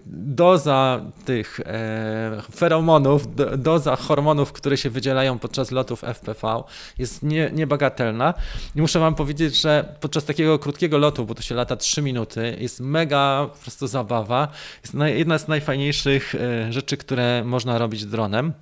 doza tych e, feromonów, doza hormonów, które się wydzielają podczas lotów FPV jest nie, niebagatelna. I muszę wam powiedzieć, że podczas takiego krótkiego lotu, bo to się lata 3 minuty, jest mega po prostu zabawa. Jest jedna z najfajniejszych e, rzeczy, które można robić dronem.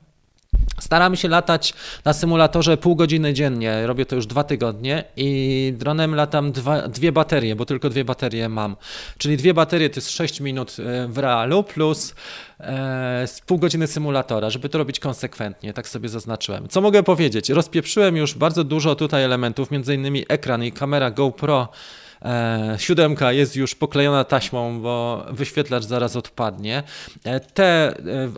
Staramy się latać na symulatorze pół godziny dziennie. Robię to już dwa tygodnie i dronem latam dwa, dwie baterie, bo tylko dwie baterie mam. Czyli dwie baterie to jest 6 minut e, w realu plus e, pół godziny symulatora, żeby to robić konsekwentnie. Tak sobie zaznaczyłem. Co mogę powiedzieć? Rozpieprzyłem już bardzo dużo tutaj elementów, między innymi ekran i kamera GoPro E, siódemka jest już poklejona taśmą, bo wyświetlacz zaraz odpadnie. E, te e,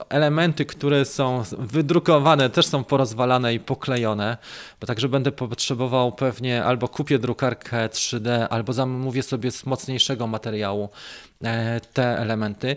elementy, które są wydrukowane, też są porozwalane i poklejone, bo także będę potrzebował pewnie albo kupię drukarkę 3D, albo zamówię sobie z mocniejszego materiału te elementy.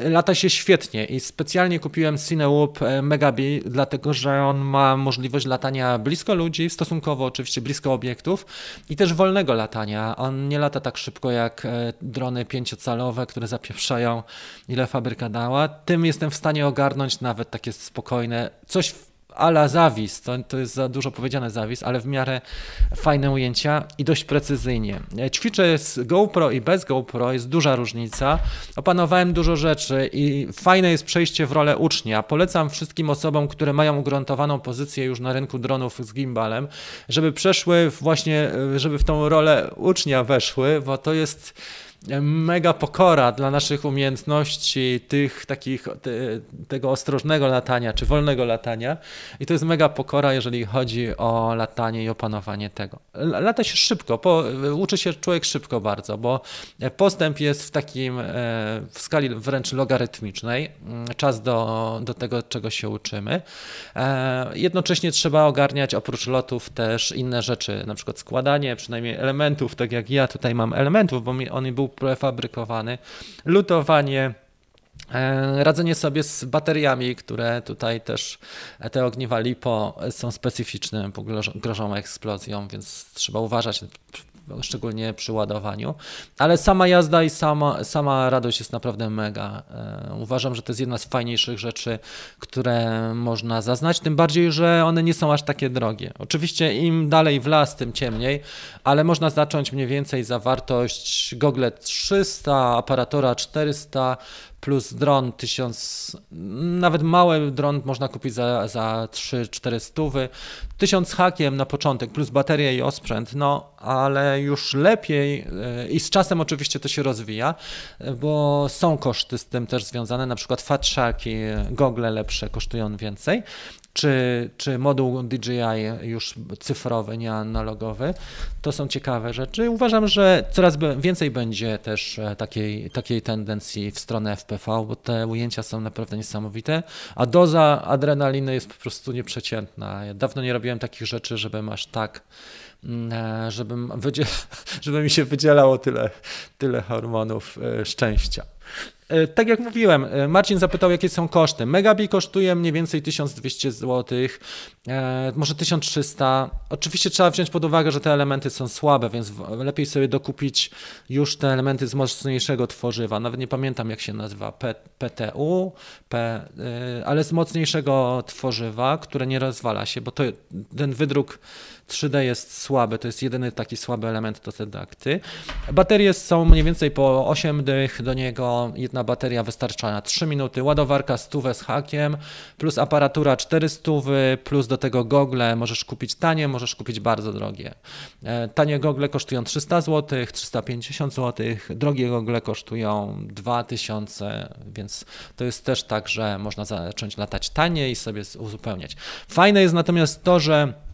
Lata się świetnie i specjalnie kupiłem Cinewoop Megabi, dlatego że on ma możliwość latania blisko ludzi, stosunkowo oczywiście blisko obiektów i też wolnego latania. On nie lata tak szybko jak e, drony pięciocalowe, które zapieprzają ile fabryka dała. Tym jestem w stanie ogarnąć nawet takie spokojne, coś ala zawis, to, to jest za dużo powiedziane zawis, ale w miarę fajne ujęcia i dość precyzyjnie. Ćwiczę z GoPro i bez GoPro, jest duża różnica. Opanowałem dużo rzeczy i fajne jest przejście w rolę ucznia. Polecam wszystkim osobom, które mają ugruntowaną pozycję już na rynku dronów z gimbalem, żeby przeszły właśnie, żeby w tą rolę ucznia weszły, bo to jest mega pokora dla naszych umiejętności, tych takich, te, tego ostrożnego latania, czy wolnego latania. I to jest mega pokora, jeżeli chodzi o latanie i opanowanie tego. Lata się szybko, po, uczy się człowiek szybko bardzo, bo postęp jest w takim, e, w skali wręcz logarytmicznej, mm, czas do, do tego, czego się uczymy. E, jednocześnie trzeba ogarniać oprócz lotów też inne rzeczy, na przykład składanie przynajmniej elementów, tak jak ja tutaj mam elementów, bo mi on był prefabrykowany, lutowanie. E, radzenie sobie z bateriami, które tutaj też te ogniwa LiPo są specyficzne, bo grożą eksplozją, więc trzeba uważać szczególnie przy ładowaniu. Ale sama jazda i sama, sama radość jest naprawdę mega. E, uważam, że to jest jedna z fajniejszych rzeczy, które można zaznać, tym bardziej, że one nie są aż takie drogie. Oczywiście im dalej w las, tym ciemniej, ale można zacząć mniej więcej za wartość Google 300, aparatura 400, plus dron 1000, nawet mały dron można kupić za, za 3-4 stówy, 1000 hakiem na początek, plus bateria i osprzęt, no ale już lepiej e, i z czasem oczywiście to się rozwija, bo są koszty z tym też związane, na przykład fatrzaki, gogle lepsze kosztują więcej, czy, czy moduł DJI już cyfrowy, nie analogowy. To są ciekawe rzeczy. Uważam, że coraz więcej będzie też e, takiej, takiej tendencji w stronę FPV, bo te ujęcia są naprawdę niesamowite, a doza adrenaliny jest po prostu nieprzeciętna. Ja dawno nie robiłem takich rzeczy, żebym aż tak mm, e, żebym żeby mi się wydzielało tyle, tyle hormonów e, szczęścia. E, tak jak mówiłem, e, Marcin zapytał, jakie są koszty. Megabi kosztuje mniej więcej 1200 zł, e, może 1300. Oczywiście trzeba wziąć pod uwagę, że te elementy są słabe, więc lepiej sobie dokupić już te elementy z mocniejszego tworzywa. Nawet nie pamiętam, jak się nazywa, P, PTU, P, ale z mocniejszego tworzywa, które nie rozwala się, bo to, ten wydruk 3D jest słaby, to jest jedyny taki słaby element do sedakty. Baterie są mniej więcej po 8 dych do niego, jedna bateria wystarcza na 3 minuty, ładowarka stówę z hakiem, plus aparatura 400, plus do tego gogle możesz kupić tanie, możesz kupić bardzo drogie. E, tanie gogle kosztują 300 zł, 350 zł, drogie gogle kosztują 2000, więc to jest też tak, że można zacząć latać taniej i sobie uzupełniać. Fajne jest natomiast to, że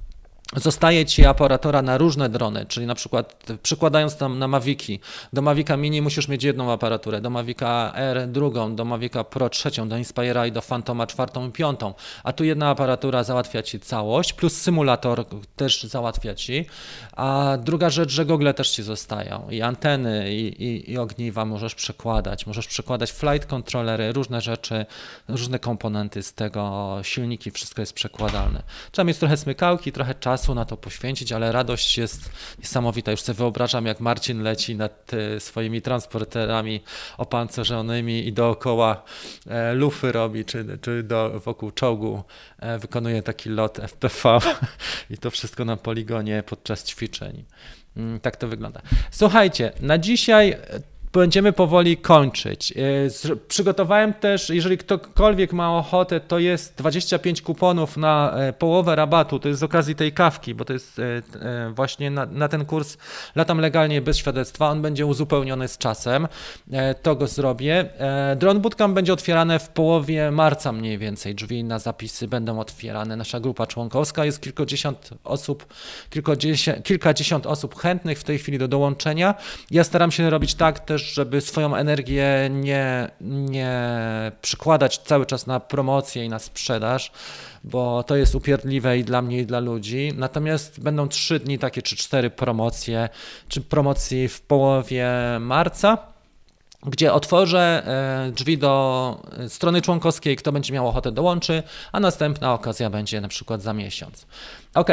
Zostaje ci aparatura na różne drony, czyli na przykład przykładając tam na Maviki, do Mavica Mini musisz mieć jedną aparaturę, do Mavica R drugą, do Mavica Pro trzecią, do Inspira i do Phantoma czwartą i piątą, a tu jedna aparatura załatwia ci całość, plus symulator też załatwia ci, a druga rzecz, że gogle też ci zostają. I anteny i, i, i ogniwa możesz przekładać, możesz przekładać flight controllery, różne rzeczy, różne komponenty z tego, silniki, wszystko jest przekładalne. Trzeba mieć trochę smykałki, trochę czasu, czasu na to poświęcić, ale radość jest niesamowita. Już sobie wyobrażam, jak Marcin leci nad e, swoimi transporterami opancerzonymi i dookoła e, lufy robi, czy, czy do, wokół czołgu e, wykonuje taki lot FPV i to wszystko na poligonie podczas ćwiczeń. Mm, tak to wygląda. Słuchajcie, na dzisiaj będziemy powoli kończyć. E, przygotowałem też, jeżeli ktokolwiek ma ochotę, to jest 25 kuponów na e, połowę rabatu. To jest z okazji tej kawki, bo to jest e, właśnie na, na ten kurs Latam legalnie bez świadectwa. On będzie uzupełniony z czasem. To go zrobię. Drone Bootcamp będzie otwierane w połowie marca mniej więcej. Drzwi na zapisy będą otwierane. Nasza grupa członkowska jest kilkadziesiąt osób, kilkadziesiąt, kilkadziesiąt osób chętnych w tej chwili do dołączenia. Ja staram się robić tak też, żeby swoją energię nie, nie przykładać cały czas na promocję i na sprzedaż, bo to jest upierdliwe i dla mnie, i dla ludzi. Natomiast będą trzy dni takie, czy cztery promocje, czy promocji w połowie marca gdzie otworzę e, drzwi do strony członkowskiej, kto będzie miał ochotę dołączy, a następna okazja będzie na przykład za miesiąc. Ok,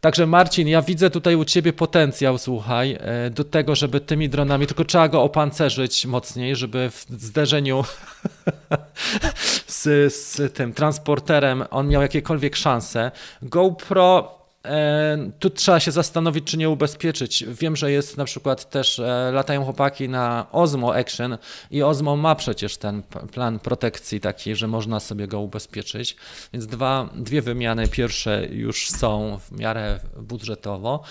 także Marcin, ja widzę tutaj u Ciebie potencjał, słuchaj, e, do tego, żeby tymi dronami, tylko trzeba go opancerzyć mocniej, żeby w zderzeniu z, z tym transporterem on miał jakiekolwiek szanse. GoPro E, tu trzeba się zastanowić, czy nie ubezpieczyć. Wiem, że jest na przykład też, e, latają chłopaki na Osmo Action i Osmo ma przecież ten plan protekcji taki, że można sobie go ubezpieczyć. Więc dwa, dwie wymiany pierwsze już są w miarę budżetowo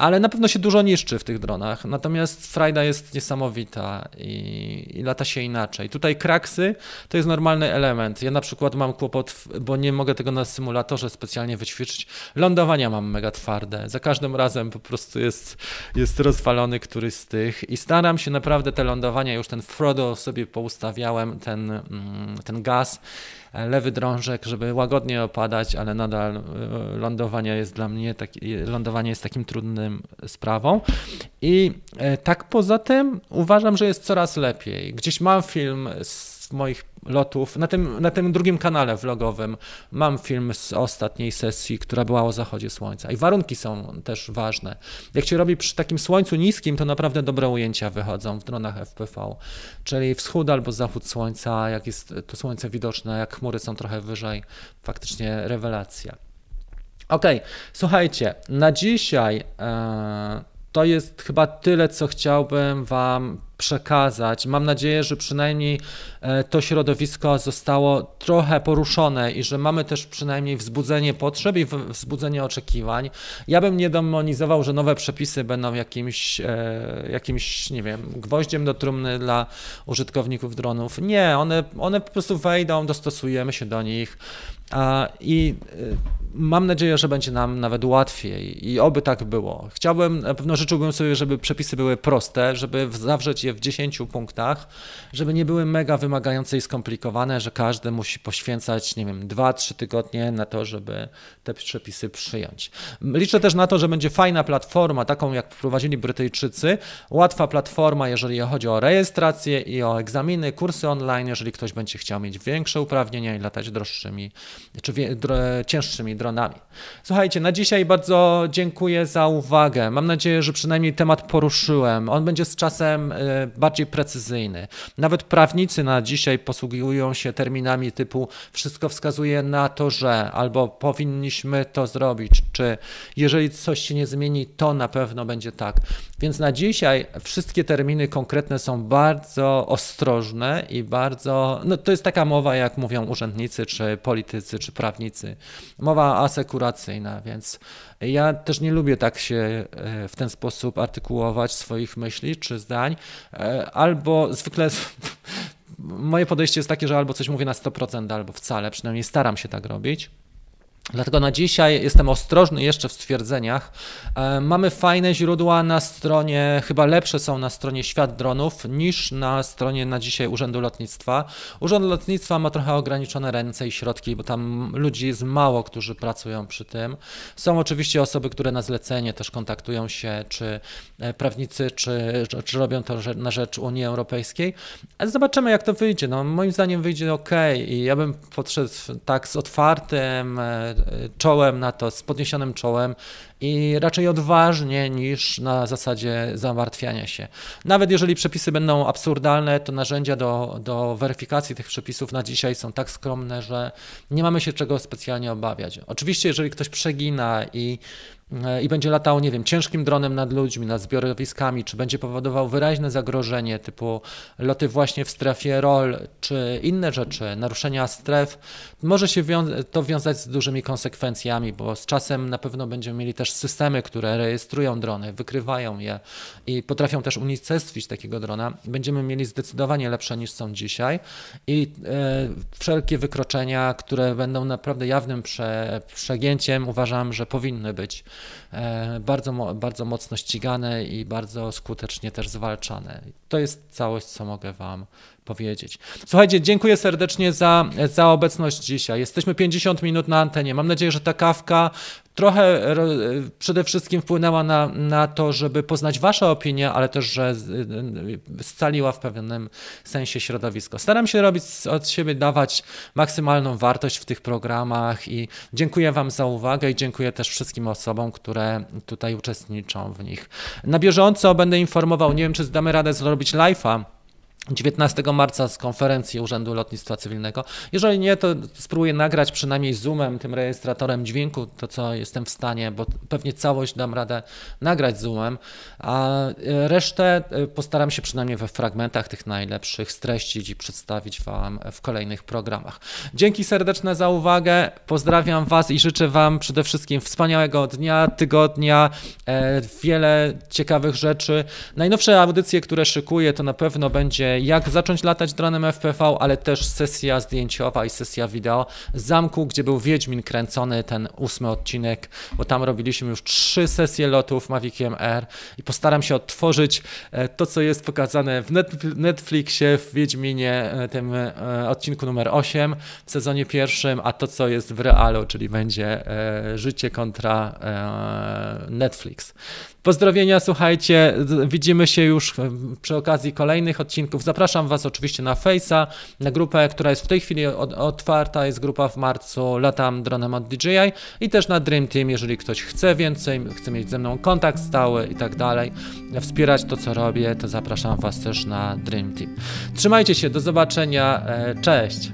ale na pewno się dużo niszczy w tych dronach. Natomiast frajda jest niesamowita i, i, lata się inaczej. Tutaj kraksy to jest normalny element. Ja na przykład mam kłopot, bo nie mogę tego na symulatorze specjalnie wyćwiczyć. Lądowania mam mega twarde. Za każdym razem po prostu jest, jest rozwalony któryś z tych i staram się naprawdę te lądowania, już ten Frodo sobie poustawiałem, ten, mm, ten gaz lewy drążek, żeby łagodnie opadać, ale nadal e, lądowanie jest dla mnie taki, lądowanie jest takim trudnym sprawą. I e, tak poza tym uważam, że jest coraz lepiej. Gdzieś mam film z moich lotów. Na tym, na tym drugim kanale vlogowym mam film z ostatniej sesji, która była o zachodzie słońca. I warunki są też ważne. Jak się robi przy takim słońcu niskim, to naprawdę dobre ujęcia wychodzą w dronach FPV. Czyli wschód albo zachód słońca, jak jest to słońce widoczne, jak chmury są trochę wyżej, faktycznie rewelacja. Ok, słuchajcie, na dzisiaj. Yy, to jest chyba tyle, co chciałbym Wam przekazać. Mam nadzieję, że przynajmniej e, to środowisko zostało trochę poruszone i że mamy też przynajmniej wzbudzenie potrzeb i wzbudzenie oczekiwań. Ja bym nie demonizował, że nowe przepisy będą jakimś, e, jakimś nie wiem, gwoździem do trumny dla użytkowników dronów. Nie, one, one po prostu wejdą, dostosujemy się do nich. I Mam nadzieję, że będzie nam nawet łatwiej i oby tak było. Chciałbym, na pewno życzyłbym sobie, żeby przepisy były proste, żeby zawrzeć je w 10 punktach, żeby nie były mega wymagające i skomplikowane, że każdy musi poświęcać, nie wiem, 2-3 tygodnie na to, żeby te przepisy przyjąć. Liczę też na to, że będzie fajna platforma, taką jak wprowadzili Brytyjczycy, łatwa platforma, jeżeli chodzi o rejestrację i o egzaminy, kursy online, jeżeli ktoś będzie chciał mieć większe uprawnienia i latać droższymi, czy cięższymi dronami. Słuchajcie, na dzisiaj bardzo dziękuję za uwagę. Mam nadzieję, że przynajmniej temat poruszyłem. On będzie z czasem e, bardziej precyzyjny. Nawet prawnicy na dzisiaj posługują się terminami typu wszystko wskazuje na to, że albo powinniśmy to zrobić, czy jeżeli coś się nie zmieni, to na pewno będzie tak. Więc na dzisiaj wszystkie terminy konkretne są bardzo ostrożne i bardzo, no to jest taka mowa, jak mówią urzędnicy, czy politycy, czy prawnicy. Mowa asekuracyjna, więc ja też nie lubię tak się e, w ten sposób artykułować swoich myśli czy zdań, e, albo zwykle moje podejście jest takie, że albo coś mówię na 100%, albo wcale, przynajmniej staram się tak robić. Dlatego na dzisiaj jestem ostrożny jeszcze w stwierdzeniach. E, mamy fajne źródła na stronie, chyba lepsze są na stronie Świat Dronów niż na stronie na dzisiaj Urzędu Lotnictwa. Urząd Lotnictwa ma trochę ograniczone ręce i środki, bo tam ludzi jest mało, którzy pracują przy tym. Są oczywiście osoby, które na zlecenie też kontaktują się, czy e, prawnicy, czy, czy robią to na rzecz Unii Europejskiej. Ale zobaczymy, jak to wyjdzie. No, moim zdaniem wyjdzie ok i ja bym podszedł tak z otwartym e, czołem na to, z podniesionym czołem i raczej odważnie niż na zasadzie zamartwiania się. Nawet jeżeli przepisy będą absurdalne, to narzędzia do, do weryfikacji tych przepisów na dzisiaj są tak skromne, że nie mamy się czego specjalnie obawiać. Oczywiście, jeżeli ktoś przegina i i będzie latał, nie wiem, ciężkim dronem nad ludźmi, nad zbiorowiskami, czy będzie powodował wyraźne zagrożenie typu loty właśnie w strefie ROL, czy inne rzeczy, naruszenia stref, może się to wiązać z dużymi konsekwencjami, bo z czasem na pewno będziemy mieli też systemy, które rejestrują drony, wykrywają je i potrafią też unicestwić takiego drona. Będziemy mieli zdecydowanie lepsze niż są dzisiaj. I e, wszelkie wykroczenia, które będą naprawdę jawnym prze, przegięciem, uważam, że powinny być E, bardzo, bardzo mocno ścigane i bardzo skutecznie też zwalczane. To jest całość, co mogę Wam powiedzieć. Słuchajcie, dziękuję serdecznie za, za obecność dzisiaj. Jesteśmy 50 minut na antenie. Mam nadzieję, że ta kawka trochę przede wszystkim wpłynęła na, na to, żeby poznać Wasze opinie, ale też, że scaliła w pewnym sensie środowisko. Staram się robić od siebie, dawać maksymalną wartość w tych programach i dziękuję Wam za uwagę i dziękuję też wszystkim osobom, które tutaj uczestniczą w nich. Na bieżąco będę informował, nie wiem, czy zdamy radę zrobić live'a 19 marca z konferencji Urzędu Lotnictwa Cywilnego. Jeżeli nie, to spróbuję nagrać przynajmniej Zoomem, tym rejestratorem dźwięku, to co jestem w stanie, bo pewnie całość dam radę nagrać Zoomem, a resztę e, postaram się przynajmniej we fragmentach tych najlepszych streścić i przedstawić Wam w kolejnych programach. Dzięki serdeczne za uwagę, pozdrawiam Was i życzę Wam przede wszystkim wspaniałego dnia, tygodnia, e, wiele ciekawych rzeczy. Najnowsze audycje, które szykuję, to na pewno będzie jak zacząć latać dronem FPV, ale też sesja zdjęciowa i sesja wideo z zamku, gdzie był Wiedźmin kręcony, ten ósmy odcinek, bo tam robiliśmy już trzy sesje lotów Maviciem R i postaram się odtworzyć e, to, co jest pokazane w Netflixie, w Wiedźminie, e, tym e, odcinku numer 8 w sezonie pierwszym, a to, co jest w realu, czyli będzie życie kontra Netflix. Pozdrowienia, słuchajcie, widzimy się już przy okazji kolejnych odcinków. Zapraszam Was oczywiście na Face'a, na grupę, która jest w tej chwili otwarta, jest grupa w marcu, latam dronem od DJI i też na Dream Team, jeżeli ktoś chce więcej, chce mieć ze mną kontakt stały i tak dalej, wspierać to, co robię, to zapraszam Was też na Dream Team. Trzymajcie się, do zobaczenia, e, cześć!